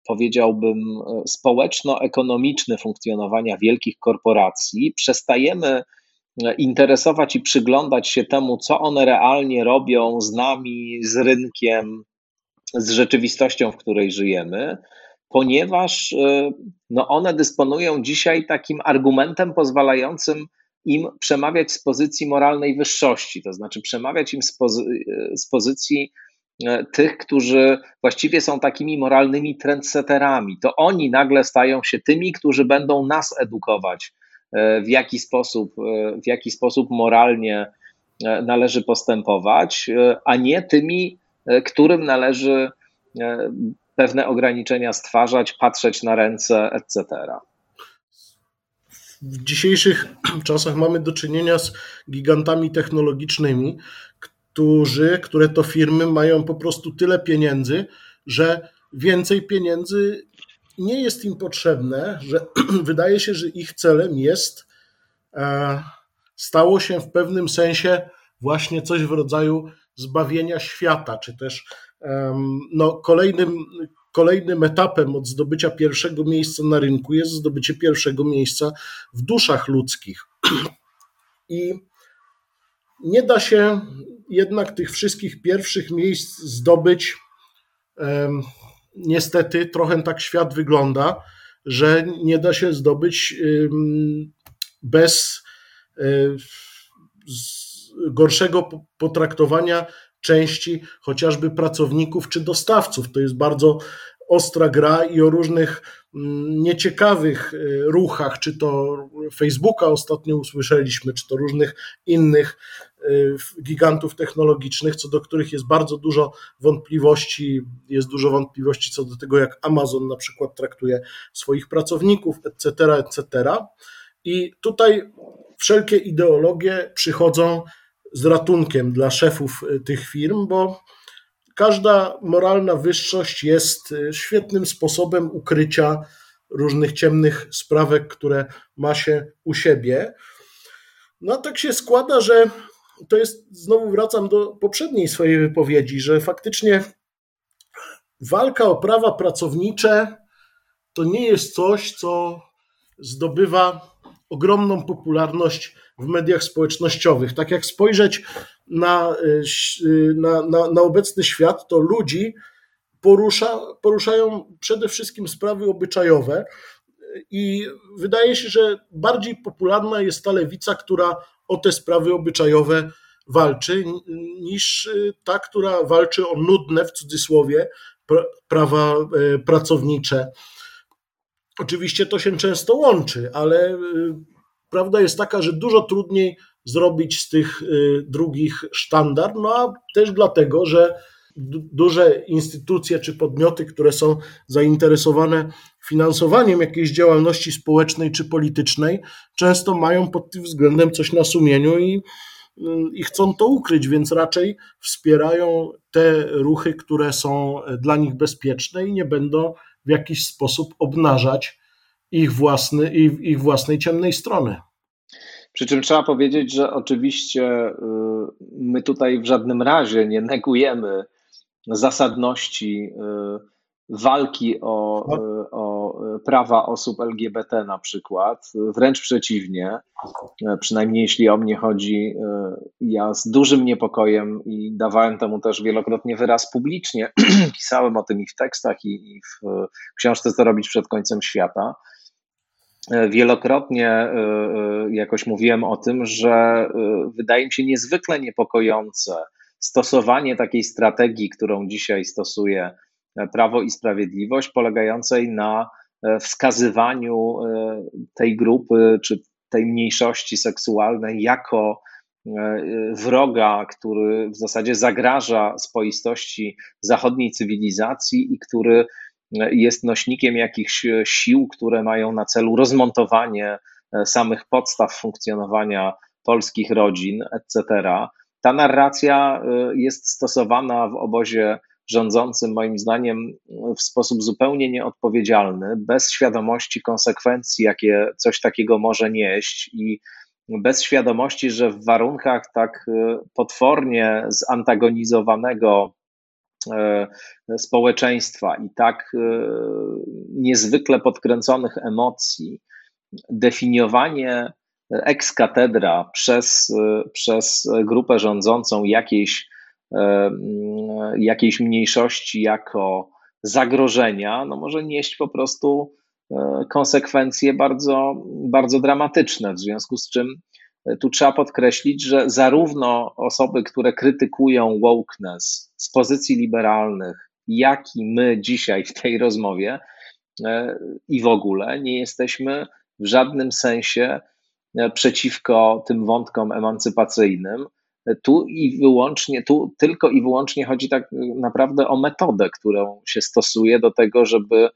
Speaker 1: powiedziałbym, e, społeczno-ekonomiczny funkcjonowania wielkich korporacji, przestajemy e, interesować i przyglądać się temu, co one realnie robią z nami, z rynkiem, z rzeczywistością, w której żyjemy, ponieważ e, no one dysponują dzisiaj takim argumentem pozwalającym im przemawiać z pozycji moralnej wyższości, to znaczy przemawiać im z, pozy z pozycji tych, którzy właściwie są takimi moralnymi trendsetterami. To oni nagle stają się tymi, którzy będą nas edukować, e, w jaki sposób, e, w jaki sposób moralnie należy postępować, a nie tymi, którym należy pewne ograniczenia stwarzać, patrzeć na ręce, etc.
Speaker 2: W dzisiejszych *clears throat* czasach mamy do czynienia z gigantami technologicznymi, którzy, które to firmy mają po prostu tyle pieniędzy, że więcej pieniędzy nie jest im potrzebne, że *clears throat* wydaje się, że ich celem jest, e, stało się w pewnym sensie właśnie coś w rodzaju zbawienia świata, czy też no, kolejnym, kolejnym etapem od zdobycia pierwszego miejsca na rynku jest zdobycie pierwszego miejsca w duszach ludzkich. *clears throat* I nie da się jednak tych wszystkich pierwszych miejsc zdobyć. Niestety, trochę tak świat wygląda, że nie da się zdobyć bez e, gorszego potraktowania części chociażby pracowników czy dostawców. To jest bardzo ostra gra i o różnych nieciekawych y, ruchach, czy to Facebooka ostatnio usłyszeliśmy, czy to różnych innych gigantów technologicznych, co do których jest bardzo dużo wątpliwości, jest dużo wątpliwości co do tego, jak Amazon na przykład traktuje swoich pracowników, etc., etc. I tutaj wszelkie ideologie przychodzą z ratunkiem dla szefów y, tych firm, bo każda moralna wyższość jest y, świetnym sposobem ukrycia różnych ciemnych sprawek, które ma się u siebie. No tak się składa, że to jest, znowu wracam do poprzedniej swojej wypowiedzi, że faktycznie walka o prawa pracownicze to nie jest coś, co zdobywa ogromną popularność w mediach społecznościowych. Tak jak spojrzeć na, y, y, na, na, na obecny świat, to ludzi porusza, poruszają przede wszystkim sprawy obyczajowe. I wydaje się, że bardziej popularna jest ta lewica, która o te sprawy obyczajowe walczy, niż y, ta, która walczy o nudne, w cudzysłowie, prawa pracownicze. Oczywiście to się często łączy, ale prawda jest taka, że dużo trudniej zrobić z tych y, drugich sztandar, no a też dlatego, że duże instytucje czy podmioty, które są zainteresowane finansowaniem jakiejś działalności społecznej czy politycznej, często mają pod tym względem coś na sumieniu i, y, i chcą to ukryć, więc raczej wspierają te ruchy, które są dla nich bezpieczne i nie będą w jakiś sposób obnażać ich, własny, ich, ich własnej ciemnej strony.
Speaker 1: Przy czym trzeba powiedzieć, że oczywiście y, my tutaj w żadnym razie nie negujemy zasadności y, walki o, y, o prawa osób LGBT na przykład. Wręcz przeciwnie, przynajmniej jeśli o mnie chodzi, ja z dużym niepokojem i dawałem temu też wielokrotnie wyraz publicznie, *clears throat* pisałem o tym i w tekstach, i w książce Co robić przed końcem świata. Wielokrotnie e, e, jakoś mówiłem o tym, że e, wydaje mi się niezwykle niepokojące stosowanie takiej strategii, którą dzisiaj stosuje Prawo i Sprawiedliwość, polegającej na wskazywaniu tej grupy czy tej mniejszości seksualnej jako wroga, który w zasadzie zagraża spoistości zachodniej cywilizacji i który jest nośnikiem jakichś sił, które mają na celu rozmontowanie e, samych podstaw funkcjonowania polskich rodzin, etc. Ta narracja e, jest stosowana w obozie rządzącym, moim zdaniem, w sposób zupełnie nieodpowiedzialny, bez świadomości konsekwencji, jakie coś takiego może nieść i bez świadomości, że w warunkach tak e, potwornie zantagonizowanego E, społeczeństwa i tak niezwykle podkręconych emocji, definiowanie ex cathedra przez, przez grupę rządzącą jakiejś, e, jakiejś mniejszości jako zagrożenia, no może nieść po prostu konsekwencje bardzo, bardzo dramatyczne, w związku z czym tu trzeba podkreślić, że zarówno osoby, które krytykują wokeness z pozycji liberalnych, jak i my dzisiaj w tej rozmowie e, i w ogóle nie jesteśmy w żadnym sensie e, przeciwko tym wątkom emancypacyjnym. Tu i wyłącznie, tu tylko i wyłącznie chodzi tak naprawdę o metodę, którą się stosuje do tego, żeby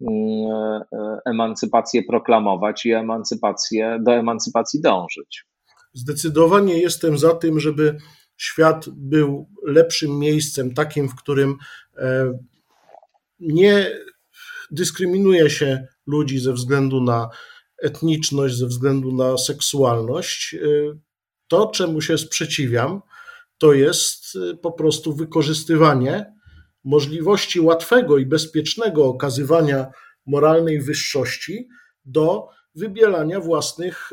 Speaker 1: mm, e, emancypację proklamować i emancypację, do emancypacji dążyć.
Speaker 2: Zdecydowanie jestem za tym, żeby świat był lepszym miejscem, takim, w którym e, nie dyskryminuje się ludzi ze względu na etniczność, ze względu na seksualność. E, to, czemu się sprzeciwiam, to jest e, po prostu wykorzystywanie możliwości łatwego i bezpiecznego okazywania moralnej wyższości do wybielania własnych,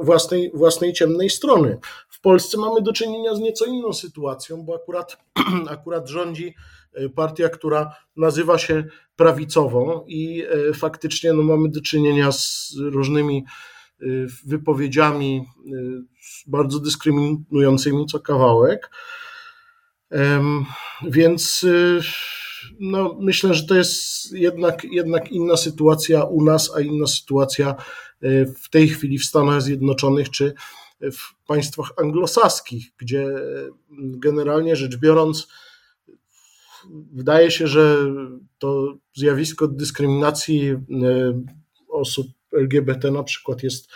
Speaker 2: własnej, własnej ciemnej strony. W Polsce mamy do czynienia z nieco inną sytuacją, bo akurat, *clears throat* akurat rządzi partia, która nazywa się prawicową i faktycznie no, mamy do czynienia z różnymi wypowiedziami bardzo dyskryminującymi co kawałek. Więc no, myślę, że to jest jednak, jednak inna sytuacja u nas, a inna sytuacja w tej chwili w Stanach Zjednoczonych czy w państwach anglosaskich, gdzie generalnie rzecz biorąc, wydaje się, że to zjawisko dyskryminacji osób LGBT na przykład jest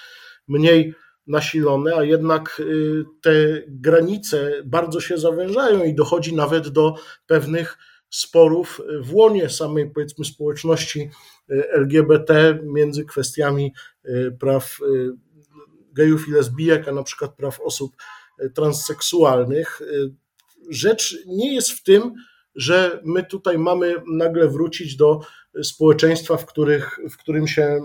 Speaker 2: mniej nasilone, a jednak y, te granice bardzo się zawężają i dochodzi nawet do pewnych sporów w łonie samej powiedzmy społeczności y, LGBT między kwestiami praw gejów i lesbijek, a na przykład praw osób transseksualnych. Rzecz nie jest w tym, że my tutaj mamy nagle wrócić do społeczeństwa, w, których, w którym się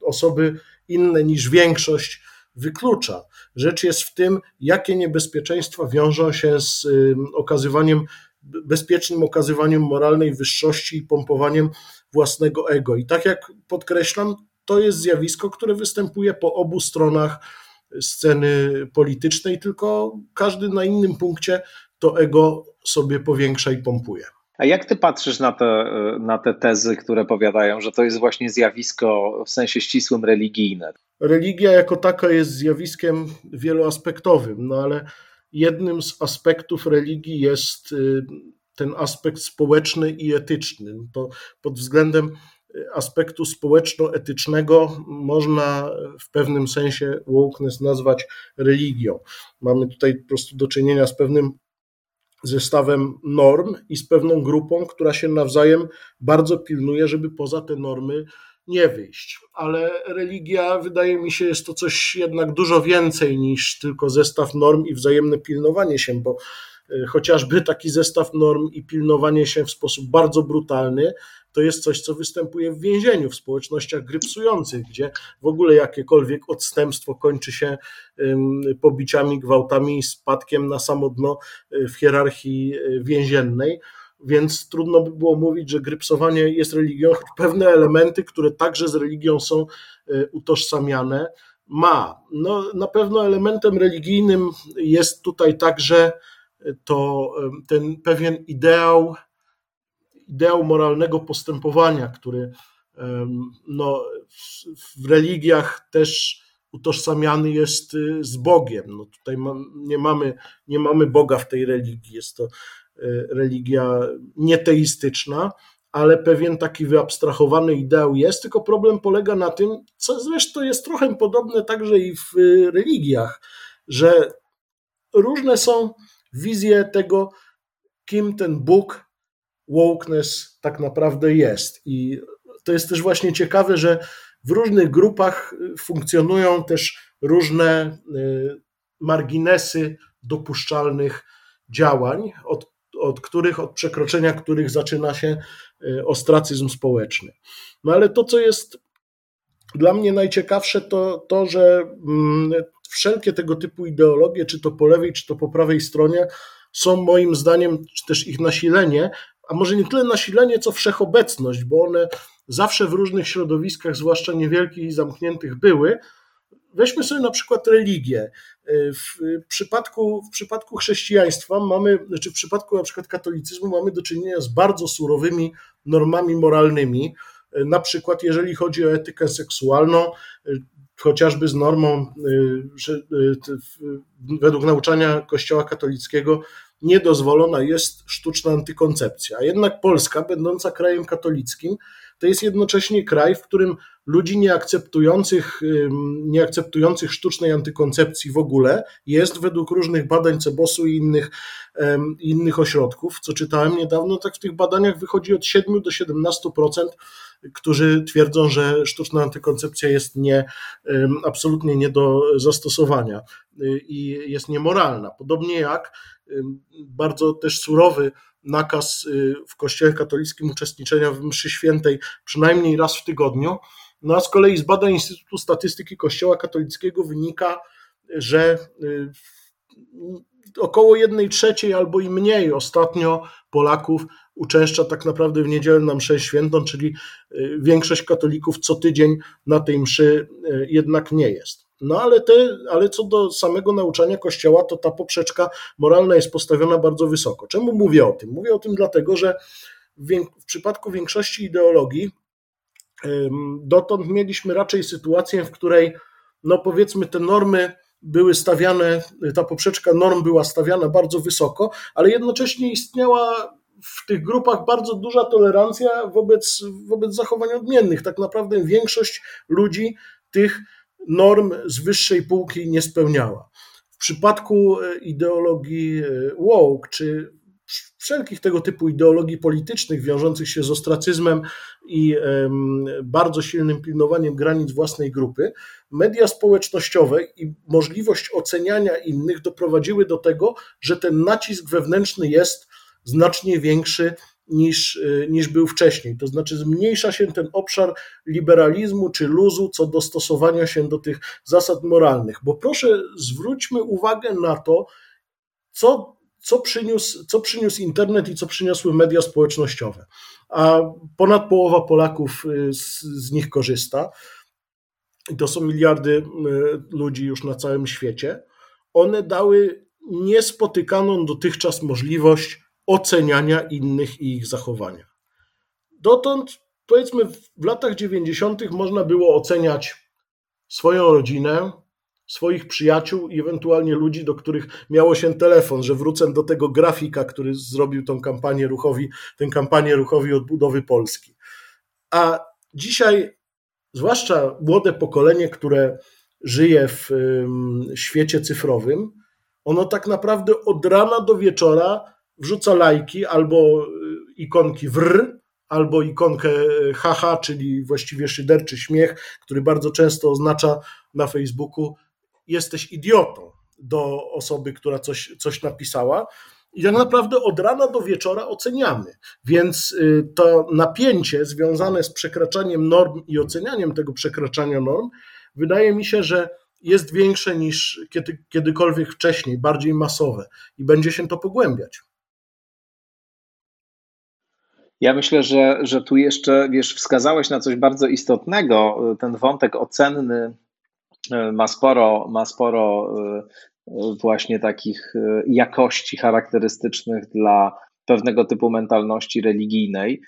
Speaker 2: osoby inne niż większość wyklucza. Rzecz jest w tym, jakie niebezpieczeństwa wiążą się z okazywaniem, bezpiecznym okazywaniem moralnej wyższości i pompowaniem własnego ego. I tak jak podkreślam, to jest zjawisko, które występuje po obu stronach sceny politycznej, tylko każdy na innym punkcie to ego sobie powiększa i pompuje.
Speaker 1: A jak ty patrzysz na te, na te tezy, które powiadają, że to jest właśnie zjawisko w sensie ścisłym religijne?
Speaker 2: religia jako taka jest zjawiskiem wieloaspektowym, no ale jednym z aspektów religii jest y, ten aspekt społeczny i etyczny. To pod względem y, aspektu społeczno-etycznego można w pewnym sensie wokeness nazwać religią. Mamy tutaj po prostu do czynienia z pewnym zestawem norm i z pewną grupą, która się nawzajem bardzo pilnuje, żeby poza te normy nie wyjść. Ale religia, wydaje mi się, jest to coś jednak dużo więcej niż tylko zestaw norm i wzajemne pilnowanie się, bo e, chociażby taki zestaw norm i pilnowanie się w sposób bardzo brutalny, to jest coś, co występuje w więzieniu, w społecznościach grypsujących, gdzie w ogóle jakiekolwiek odstępstwo kończy się pobiciami, gwałtami i spadkiem na samo dno e, w hierarchii e, więziennej więc trudno by było mówić, że grypsowanie jest religią, choć pewne elementy, które także z religią są e, utożsamiane, ma. No, na pewno elementem religijnym jest tutaj także to ten pewien ideał, ideał moralnego postępowania, który no, w religiach też utożsamiany jest e, z Bogiem. No tutaj nie, mamy, nie mamy Boga w tej religii, jest to Y, religia nieteistyczna, ale pewien taki wyabstrahowany ideał jest, tylko problem polega na tym, co zresztą jest trochę podobne także i w y, religiach, że różne są wizje tego, kim ten Bóg, wokeness tak naprawdę jest. I to jest też właśnie ciekawe, że w różnych grupach funkcjonują też różne y, marginesy dopuszczalnych działań, od od których, od przekroczenia których zaczyna się e, ostracyzm społeczny. No ale to, co jest dla mnie najciekawsze, to to, że mm, wszelkie tego typu ideologie, czy to po lewej, czy to po prawej stronie, są moim zdaniem, czy też ich nasilenie, a może nie tyle nasilenie, co wszechobecność, bo one zawsze w różnych środowiskach, zwłaszcza niewielkich i zamkniętych, były, Weźmy sobie na przykład religię. W przypadku, w przypadku chrześcijaństwa mamy, czy znaczy w przypadku na przykład katolicyzmu mamy do czynienia z bardzo surowymi normami moralnymi. Na przykład, jeżeli chodzi o etykę seksualną, chociażby z normą, że według nauczania Kościoła katolickiego niedozwolona jest sztuczna antykoncepcja. A jednak Polska, będąca krajem katolickim, to jest jednocześnie kraj, w którym ludzi nieakceptujących, nieakceptujących sztucznej antykoncepcji w ogóle jest według różnych badań Cebosu i innych, innych ośrodków, co czytałem niedawno, tak w tych badaniach wychodzi od 7 do 17%, którzy twierdzą, że sztuczna antykoncepcja jest nie, absolutnie nie do zastosowania y, i jest niemoralna. Podobnie jak bardzo też surowy nakaz y, w Kościele katolickim uczestniczenia w mszy świętej przynajmniej raz w tygodniu No a z kolei z badań Instytutu Statystyki Kościoła Katolickiego wynika, że y, około jednej trzeciej albo i mniej ostatnio Polaków uczęszcza tak naprawdę w niedzielę na mszę świętą, czyli y, większość katolików co tydzień na tej mszy y, jednak nie jest. No ale, te, ale co do samego nauczania Kościoła, to ta poprzeczka moralna jest postawiona bardzo wysoko. Czemu mówię o tym? Mówię o tym dlatego, że w, w przypadku większości ideologii dotąd mieliśmy raczej sytuację, w której no powiedzmy te normy były stawiane, ta poprzeczka norm była stawiana bardzo wysoko, ale jednocześnie istniała w tych grupach bardzo duża tolerancja wobec, wobec zachowań odmiennych. Tak naprawdę większość ludzi tych norm z wyższej półki nie spełniała. W przypadku e, ideologii e, woke, czy wszelkich tego typu ideologii politycznych wiążących się z ostracyzmem i bardzo silnym pilnowaniem granic własnej grupy, media społecznościowe i możliwość oceniania innych doprowadziły do tego, że ten nacisk wewnętrzny jest znacznie większy niż, y, niż był wcześniej. To znaczy zmniejsza się ten obszar liberalizmu czy luzu co do stosowania się do tych zasad moralnych. Bo proszę zwróćmy uwagę na to, co, co, przyniósł, co przyniósł internet i co przyniosły media społecznościowe. A ponad połowa Polaków y, z, z nich korzysta. I to są miliardy y, ludzi już na całym świecie. One dały niespotykaną dotychczas możliwość oceniania innych i ich zachowania. Dotąd, powiedzmy, w latach 90. można było oceniać swoją rodzinę, swoich przyjaciół i ewentualnie ludzi, do których miało się telefon, że wrócę do tego grafika, który zrobił tą kampanię ruchowi, tę kampanię ruchowi odbudowy Polski. A dzisiaj, zwłaszcza młode pokolenie, które żyje w świecie cyfrowym, ono tak naprawdę od rana do wieczora wrzuca lajki albo y, ikonki wr, albo ikonkę haha, y, czyli właściwie szyderczy śmiech, który bardzo często oznacza na Facebooku jesteś idiotą do osoby, która coś, coś napisała. I tak naprawdę od rana do wieczora oceniamy. Więc y, to napięcie związane z przekraczaniem norm i ocenianiem tego przekraczania norm, wydaje mi się, że jest większe niż kiedy, kiedykolwiek wcześniej, bardziej masowe i będzie się to pogłębiać.
Speaker 1: Ja myślę, że, że tu jeszcze, wiesz, wskazałeś na coś bardzo istotnego. Ten wątek ocenny ma sporo, ma sporo e, właśnie takich e, jakości charakterystycznych dla pewnego typu mentalności religijnej.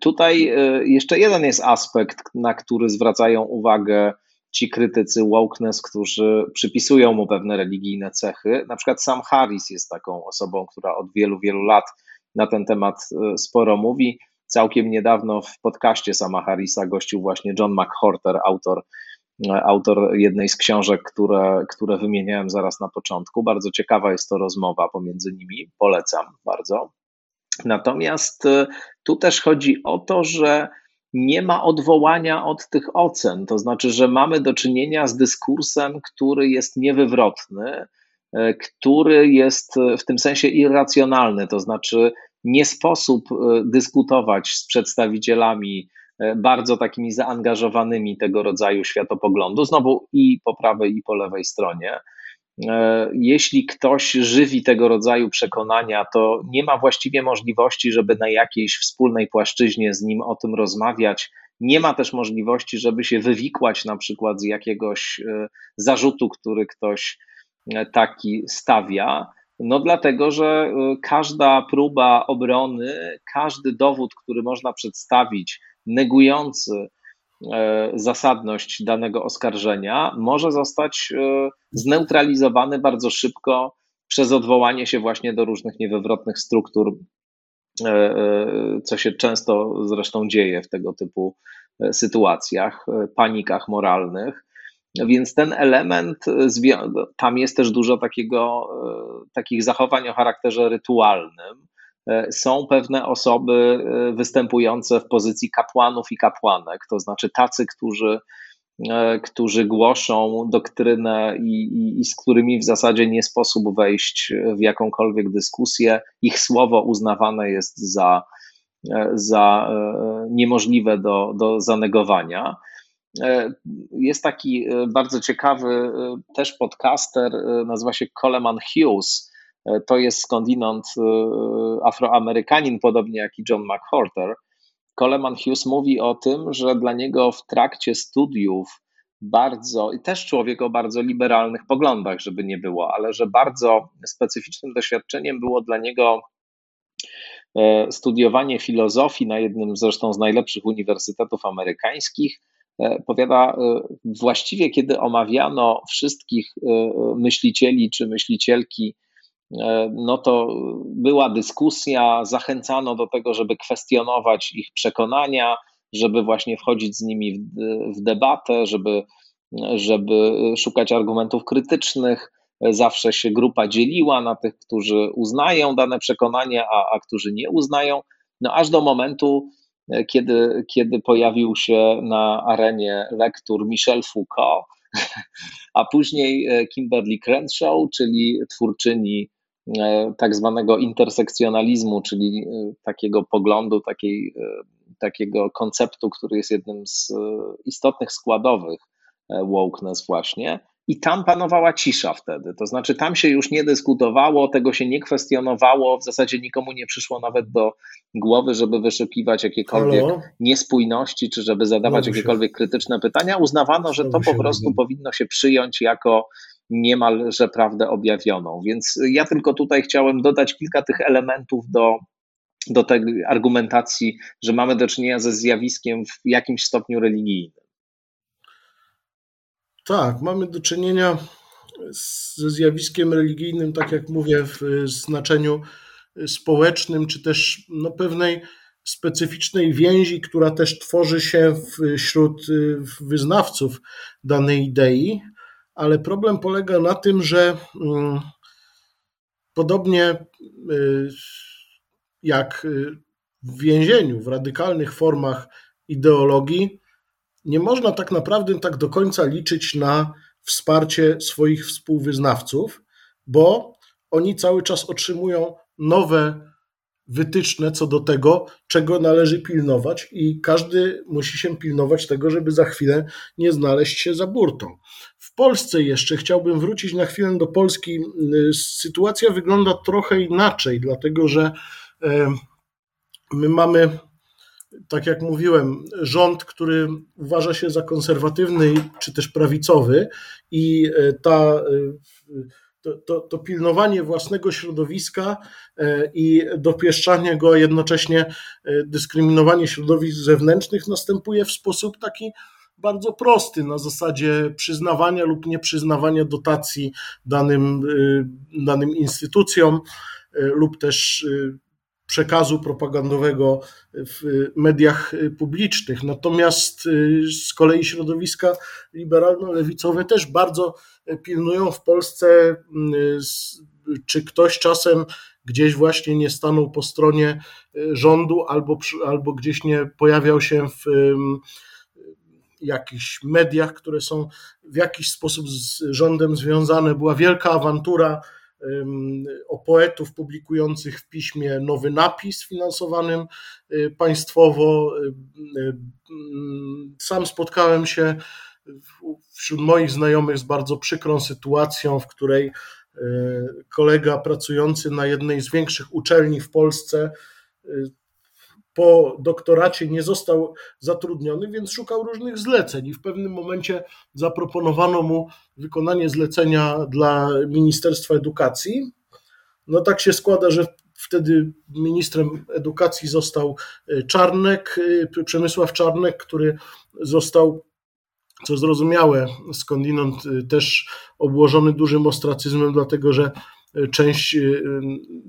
Speaker 1: Tutaj jeszcze jeden jest aspekt, na który zwracają uwagę ci krytycy wokeness, którzy przypisują mu pewne religijne cechy. Na przykład Sam Harris jest taką osobą, która od wielu, wielu lat na ten temat e, sporo mówi. Całkiem niedawno w podcaście sama Harrisa gościł właśnie John McHorter, autor, e, autor jednej z książek, które, które wymieniałem zaraz na początku. Bardzo ciekawa jest to rozmowa pomiędzy nimi, polecam bardzo. Natomiast e, tu też chodzi o to, że nie ma odwołania od tych ocen, to znaczy, że mamy do czynienia z dyskursem, który jest niewywrotny, E, który jest e, w tym sensie irracjonalny, to znaczy nie sposób dyskutować z przedstawicielami bardzo takimi zaangażowanymi tego rodzaju światopoglądu, znowu i po prawej, i po lewej stronie. Jeśli ktoś żywi tego rodzaju przekonania, to nie ma właściwie możliwości, żeby na jakiejś wspólnej płaszczyźnie z nim o tym rozmawiać. Nie ma też możliwości, żeby się wywikłać na przykład z jakiegoś zarzutu, który ktoś taki stawia. No dlatego, że każda próba obrony, każdy dowód, który można przedstawić, negujący e, zasadność danego oskarżenia, może zostać e, zneutralizowany bardzo szybko przez odwołanie się właśnie do różnych niewywrotnych struktur, e, co się często zresztą dzieje w tego typu sytuacjach, panikach moralnych. Więc ten element, tam jest też dużo takiego, takich zachowań o charakterze rytualnym. E, są pewne osoby e, występujące w pozycji kapłanów i kapłanek, to znaczy tacy, którzy, którzy głoszą doktrynę i, i, i z którymi w zasadzie nie sposób wejść w jakąkolwiek dyskusję. Ich słowo uznawane jest za, za niemożliwe do, do zanegowania. Jest taki bardzo ciekawy też podcaster, nazywa się Coleman Hughes. To jest skądinąd afroamerykanin, podobnie jak i John McWhorter. Coleman Hughes mówi o tym, że dla niego w trakcie studiów bardzo, i też człowiek o bardzo liberalnych poglądach, żeby nie było, ale że bardzo specyficznym doświadczeniem było dla niego e, studiowanie filozofii na jednym zresztą z najlepszych uniwersytetów amerykańskich. E, powiada, e, właściwie kiedy omawiano wszystkich myślicieli czy myślicielki E, no to była dyskusja, zachęcano do tego, żeby kwestionować ich przekonania, żeby właśnie wchodzić z nimi w, w debatę, żeby, żeby szukać argumentów krytycznych. Zawsze się grupa dzieliła na tych, którzy uznają dane przekonanie, a, a którzy nie uznają. No aż do momentu, e, kiedy, kiedy pojawił się na arenie lektur Michel Foucault, a później e, Kimberly Crenshaw, czyli twórczyni E, tak zwanego intersekcjonalizmu, czyli e, takiego poglądu, takiej, takiego konceptu, który jest jednym z istotnych składowych wokeness właśnie. I tam panowała cisza wtedy. To znaczy, tam się już nie dyskutowało, tego się nie kwestionowało, w zasadzie nikomu nie przyszło nawet do głowy, żeby wyszukiwać jakiekolwiek Halo? niespójności, czy żeby zadawać jakiekolwiek krytyczne pytania. Uznawano, że to po prostu powinno się przyjąć jako niemalże prawdę objawioną. Więc ja tylko tutaj chciałem dodać kilka tych elementów do, do tej argumentacji, że mamy do czynienia ze zjawiskiem w jakimś stopniu religijnym.
Speaker 2: Tak, mamy do czynienia ze zjawiskiem religijnym, tak jak mówię, w znaczeniu społecznym, czy też no, pewnej specyficznej więzi, która też tworzy się wśród wyznawców danej idei. Ale problem polega na tym, że mm, podobnie y, jak w więzieniu, w radykalnych formach ideologii, nie można tak naprawdę tak do końca liczyć na wsparcie swoich współwyznawców, bo oni cały czas otrzymują nowe wytyczne co do tego, czego należy pilnować, i każdy musi się pilnować tego, żeby za chwilę nie znaleźć się za burtą. W Polsce jeszcze chciałbym wrócić na chwilę do Polski. Sytuacja wygląda trochę inaczej, dlatego że my mamy, tak jak mówiłem, rząd, który uważa się za konserwatywny czy też prawicowy, i e, ta e, to, to, to, pilnowanie własnego środowiska i dopieszczanie go, a jednocześnie dyskryminowanie środowisk zewnętrznych następuje w sposób taki bardzo prosty na zasadzie przyznawania lub nieprzyznawania dotacji danym, danym instytucjom lub też przekazu propagandowego w mediach publicznych. Natomiast z kolei środowiska liberalno-lewicowe też bardzo pilnują w Polsce, czy ktoś czasem gdzieś właśnie nie stanął po stronie rządu albo, albo gdzieś nie pojawiał się w jakichś mediach, które są w jakiś sposób z rządem związane. Była wielka awantura o poetów publikujących w piśmie nowy napis finansowanym y, państwowo. Y, y, sam spotkałem się wśród moich znajomych z bardzo przykrą sytuacją, w której kolega pracujący na jednej z większych uczelni w Polsce po doktoracie nie został zatrudniony, więc szukał różnych zleceń i w pewnym momencie zaproponowano mu wykonanie zlecenia dla Ministerstwa Edukacji. No tak się składa, że wtedy ministrem edukacji został e, Czarnek, e, Przemysław Czarnek, który został co zrozumiałe, skądinąd e, też obłożony dużym ostracyzmem, dlatego że część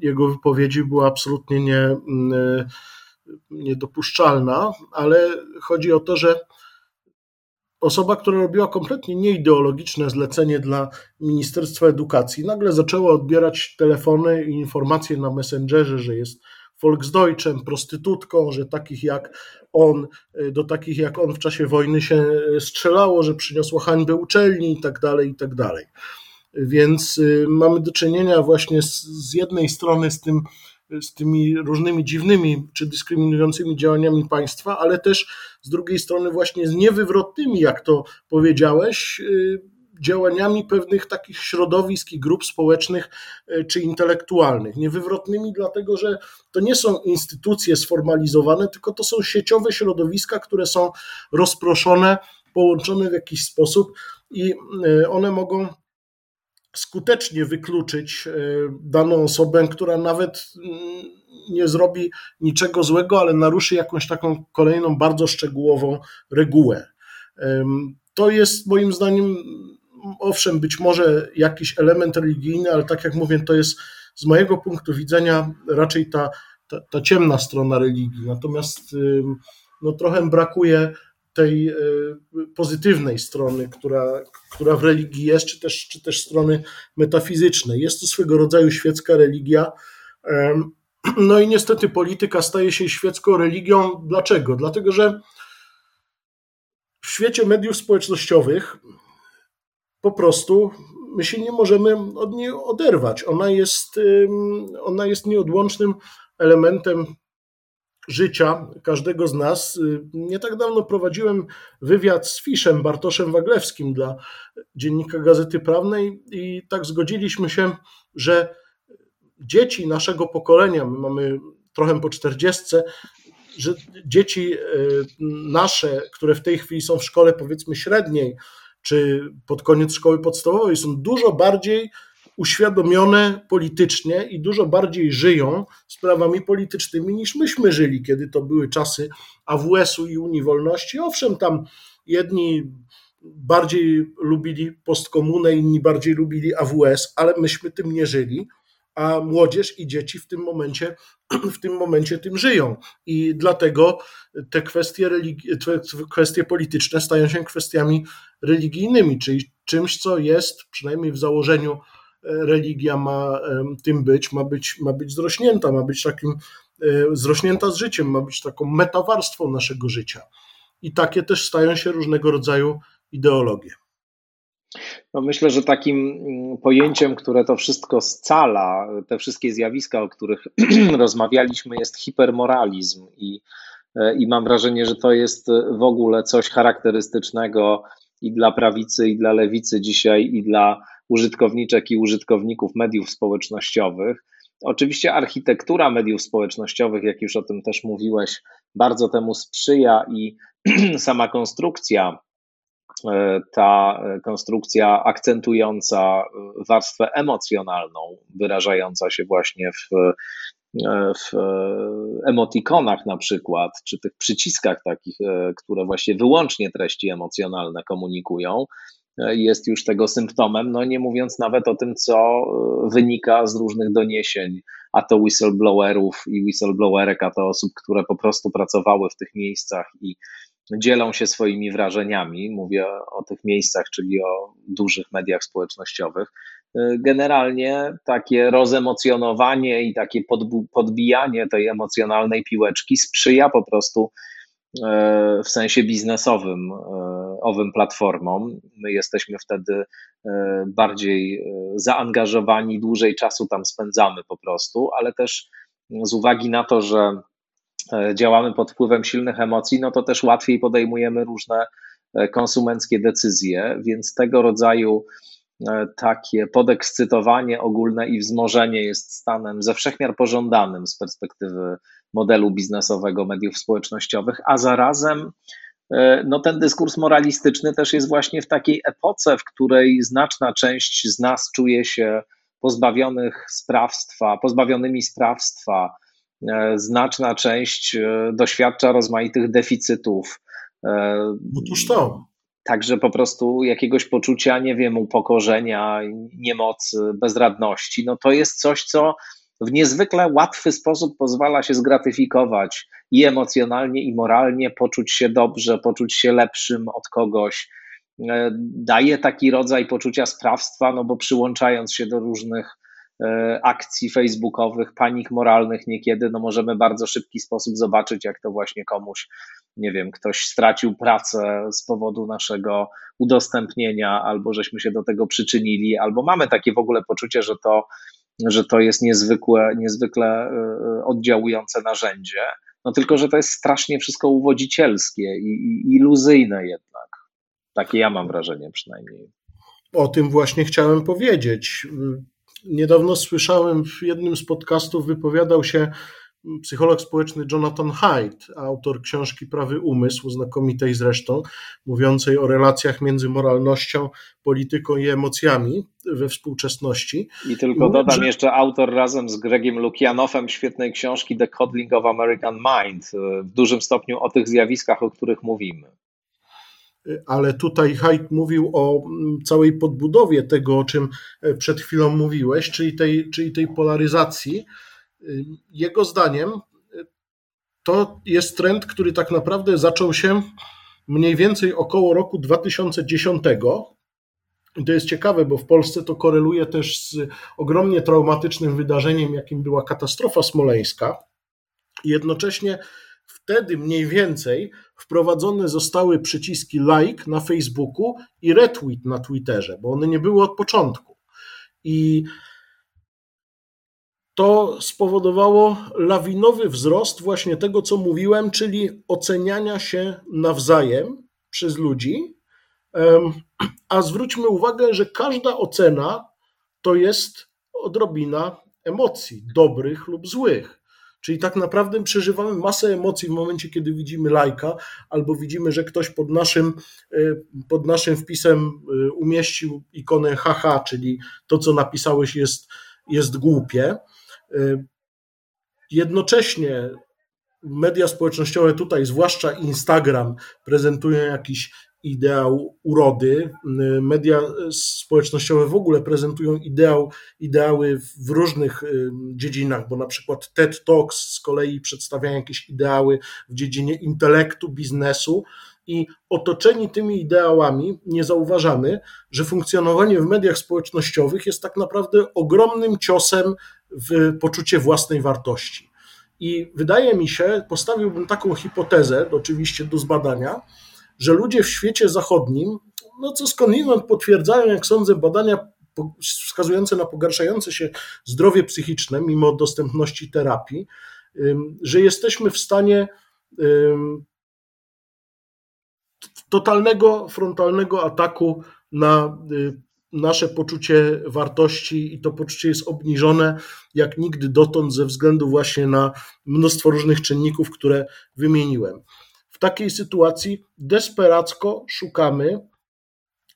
Speaker 2: jego wypowiedzi była absolutnie nie niedopuszczalna, ale chodzi o to, że osoba, która robiła kompletnie nieideologiczne zlecenie dla Ministerstwa Edukacji, nagle zaczęła odbierać telefony i informacje na Messengerze, że jest Volksdeutschem, prostytutką, że takich jak on, do takich jak on w czasie wojny się strzelało, że przyniosła hańbę uczelni i tak dalej, i tak dalej. Więc y, mamy do czynienia właśnie z, z jednej strony z tym z tymi różnymi dziwnymi czy dyskryminującymi działaniami państwa, ale też z drugiej strony właśnie z niewywrotnymi, jak to powiedziałeś, działaniami pewnych takich środowisk i grup społecznych czy intelektualnych. Niewywrotnymi, dlatego że to nie są instytucje sformalizowane, tylko to są sieciowe środowiska, które są rozproszone, połączone w jakiś sposób i one mogą skutecznie wykluczyć e, daną osobę, która nawet mm, nie zrobi niczego złego, ale naruszy jakąś taką kolejną bardzo szczegółową regułę. To jest moim zdaniem, owszem, być może jakiś element religijny, ale tak jak mówię, to jest z mojego punktu widzenia raczej ta, ta, ta ciemna strona religii. Natomiast no, trochę brakuje tej e, pozytywnej strony, która, która w religii jest, czy też, czy też strony metafizycznej. Jest to swego rodzaju świecka religia. *clears throat* No i niestety polityka staje się świecką religią. Dlaczego? Dlatego, że w świecie mediów społecznościowych po prostu my się nie możemy od niej oderwać. Ona jest, ona jest nieodłącznym elementem życia każdego z nas. Nie tak dawno prowadziłem wywiad z Fiszem Bartoszem Waglewskim dla Dziennika Gazety Prawnej i tak zgodziliśmy się, że dzieci naszego pokolenia, my mamy trochę po czterdziestce, że dzieci e, nasze, które w tej chwili są w szkole powiedzmy średniej, czy pod koniec szkoły podstawowej, są dużo bardziej uświadomione politycznie i dużo bardziej żyją sprawami politycznymi niż myśmy żyli, kiedy to były czasy AWS-u i Unii Wolności. Owszem, tam jedni bardziej lubili postkomunę, inni bardziej lubili AWS, ale myśmy tym nie żyli, a młodzież i dzieci w tym momencie, *clears throat* w tym momencie tym żyją. I dlatego te kwestie, religi- te kwestie polityczne stają się kwestiami religijnymi, czyli czymś, co jest przynajmniej w założeniu religia ma tym być, ma być, ma być zrośnięta, ma być takim e, zrośnięta z życiem, ma być taką metawarstwą naszego życia. I takie też stają się różnego rodzaju ideologie.
Speaker 1: No myślę, że takim mm, pojęciem, które to wszystko scala, te wszystkie zjawiska, o których *clears throat* rozmawialiśmy, jest hipermoralizm. I, e, I mam wrażenie, że to jest w ogóle coś charakterystycznego i dla prawicy, i dla lewicy dzisiaj, i dla użytkowniczek i użytkowników mediów społecznościowych. Oczywiście architektura mediów społecznościowych, jak już o tym też mówiłeś, bardzo temu sprzyja i *clears throat* sama konstrukcja, e, ta konstrukcja akcentująca warstwę emocjonalną, wyrażająca się właśnie w, e, w emotikonach na przykład, czy tych przyciskach takich, e, które właśnie wyłącznie treści emocjonalne komunikują, jest już tego symptomem, no nie mówiąc nawet o tym, co e, wynika z różnych doniesień, a to whistleblowerów i whistleblowerek, a to osób, które po prostu pracowały w tych miejscach i dzielą się swoimi wrażeniami. Mówię o tych miejscach, czyli o dużych mediach społecznościowych. E, generalnie takie rozemocjonowanie i takie podbijanie tej emocjonalnej piłeczki sprzyja po prostu w sensie biznesowym owym platformom. My jesteśmy wtedy e, bardziej e, zaangażowani, dłużej czasu tam spędzamy po prostu, ale też z uwagi na to, że e, działamy pod wpływem silnych emocji, no to też łatwiej podejmujemy różne konsumenckie decyzje, więc tego rodzaju takie podekscytowanie ogólne i wzmożenie jest stanem ze wszechmiar pożądanym z perspektywy modelu biznesowego mediów społecznościowych, a zarazem E, no ten dyskurs moralistyczny też jest właśnie w takiej epoce, w której znaczna część z nas czuje się pozbawionych sprawstwa, pozbawionymi sprawstwa, e, znaczna część e, doświadcza rozmaitych deficytów.
Speaker 2: Otóż to.
Speaker 1: Także po prostu jakiegoś poczucia, nie wiem, upokorzenia, niemocy, bezradności. No to jest coś, co w niezwykle łatwy sposób pozwala się zgratyfikować i emocjonalnie, i moralnie, poczuć się dobrze, poczuć się lepszym od kogoś. E, daje taki rodzaj poczucia sprawstwa, no bo przyłączając się do różnych e, akcji facebookowych, panik moralnych niekiedy, no możemy bardzo szybki sposób zobaczyć, jak to właśnie komuś, nie wiem, ktoś stracił pracę z powodu naszego udostępnienia, albo żeśmy się do tego przyczynili, albo mamy takie w ogóle poczucie, że to że to jest niezwykłe, niezwykle oddziałujące narzędzie. No tylko, że to jest strasznie wszystko uwodzicielskie i, i iluzyjne jednak. Takie ja mam wrażenie przynajmniej.
Speaker 2: O tym właśnie chciałem powiedzieć. Niedawno słyszałem w jednym z podcastów, wypowiadał się psycholog społeczny Jonathan Haidt, autor książki Prawy Umysł, znakomitej zresztą, mówiącej o relacjach między moralnością, polityką i emocjami we współczesności.
Speaker 1: I tylko dodam że... jeszcze autor razem z Gregiem Lukianoffem świetnej książki The Coddling of American Mind, w dużym stopniu o tych zjawiskach, o których mówimy
Speaker 2: ale tutaj Haidt mówił o mm, całej podbudowie tego, o czym e, przed chwilą mówiłeś, czyli tej, czyli tej polaryzacji. Y, jego zdaniem y, to jest trend, który tak naprawdę zaczął się mniej więcej około roku 2010. I to jest ciekawe, bo w Polsce to koreluje też z ogromnie traumatycznym wydarzeniem, jakim była katastrofa smoleńska. I jednocześnie Wtedy mniej więcej wprowadzone zostały przyciski like na Facebooku i retweet na Twitterze, bo one nie były od początku. I to spowodowało lawinowy wzrost właśnie tego, co mówiłem, czyli oceniania się nawzajem przez ludzi. A zwróćmy uwagę, że każda ocena to jest odrobina emocji, dobrych lub złych. Czyli tak naprawdę przeżywamy masę emocji w momencie, kiedy widzimy lajka, albo widzimy, że ktoś pod naszym, e, pod naszym wpisem e, umieścił ikonę haha, czyli to, co napisałeś, jest, jest głupie. E, jednocześnie media społecznościowe tutaj, zwłaszcza Instagram, prezentują jakiś ideał urody. Media społecznościowe w ogóle prezentują ideał, ideały w różnych dziedzinach, bo na przykład TED Talks z kolei przedstawiają jakieś ideały w dziedzinie intelektu, biznesu. I otoczeni tymi ideałami nie zauważamy, że funkcjonowanie w mediach społecznościowych jest tak naprawdę ogromnym ciosem w poczucie własnej wartości. I wydaje mi się, postawiłbym taką hipotezę, oczywiście do zbadania, że ludzie w świecie zachodnim, no co skądinąd potwierdzają, jak sądzę, badania wskazujące na pogarszające się zdrowie psychiczne mimo dostępności terapii, że jesteśmy w stanie totalnego, frontalnego ataku na y, nasze poczucie wartości i to poczucie jest obniżone jak nigdy dotąd ze względu właśnie na mnóstwo różnych czynników, które wymieniłem. W takiej sytuacji desperacko szukamy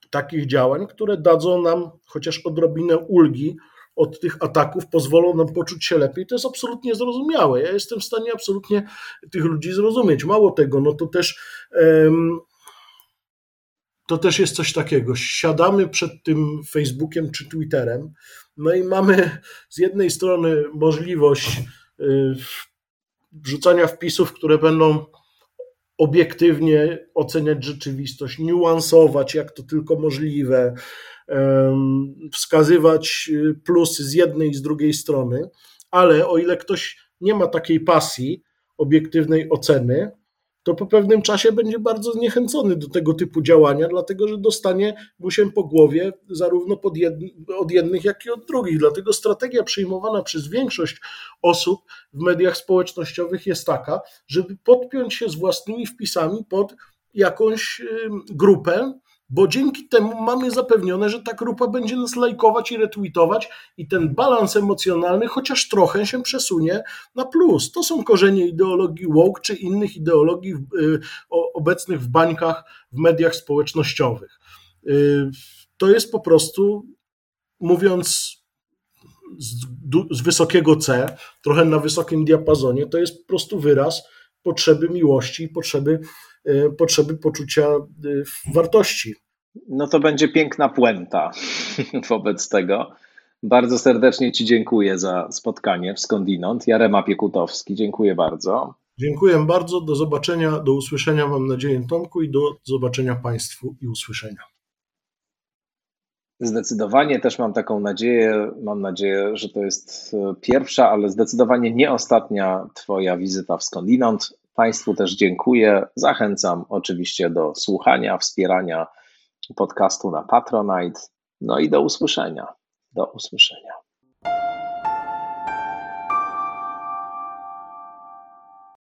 Speaker 2: takich działań, które dadzą nam chociaż odrobinę ulgi od tych ataków, pozwolą nam poczuć się lepiej. To jest absolutnie zrozumiałe. Ja jestem w stanie absolutnie tych ludzi zrozumieć. Mało tego, no to też. To też jest coś takiego. Siadamy przed tym Facebookiem czy Twitterem, no i mamy z jednej strony możliwość y, wrzucania wpisów, które będą obiektywnie oceniać rzeczywistość, niuansować jak to tylko możliwe, wskazywać y, plusy z jednej i z drugiej strony, ale o ile ktoś nie ma takiej pasji obiektywnej oceny, to po pewnym czasie będzie bardzo zniechęcony do tego typu działania, dlatego że dostanie mu się po głowie zarówno od jednych, jak i od drugich. Dlatego strategia przyjmowana przez większość osób w mediach społecznościowych jest taka, żeby podpiąć się z własnymi wpisami pod jakąś grupę, bo dzięki temu mamy zapewnione, że ta grupa będzie nas lajkować i retweetować i ten balans emocjonalny chociaż trochę się przesunie na plus. To są korzenie ideologii woke czy innych ideologii y, obecnych w bańkach w mediach społecznościowych. Y, to jest po prostu, mówiąc z, z wysokiego C, trochę na wysokim diapazonie, to jest po prostu wyraz potrzeby miłości i potrzeby potrzeby poczucia y, wartości.
Speaker 1: No to będzie piękna puenta *laughs* wobec tego. Bardzo serdecznie Ci dziękuję za spotkanie w Skądinąd. Jarema Piekutowski, dziękuję bardzo.
Speaker 2: Dziękuję bardzo. Do zobaczenia, do usłyszenia mam nadzieję Tomku i do zobaczenia Państwu i usłyszenia.
Speaker 1: Zdecydowanie też mam taką nadzieję, mam nadzieję, że to jest e, pierwsza, ale zdecydowanie nie ostatnia Twoja wizyta w Skądinąd. Państwu też dziękuję. Zachęcam oczywiście do słuchania, wspierania podcastu na Patronite. No i do usłyszenia. Do usłyszenia.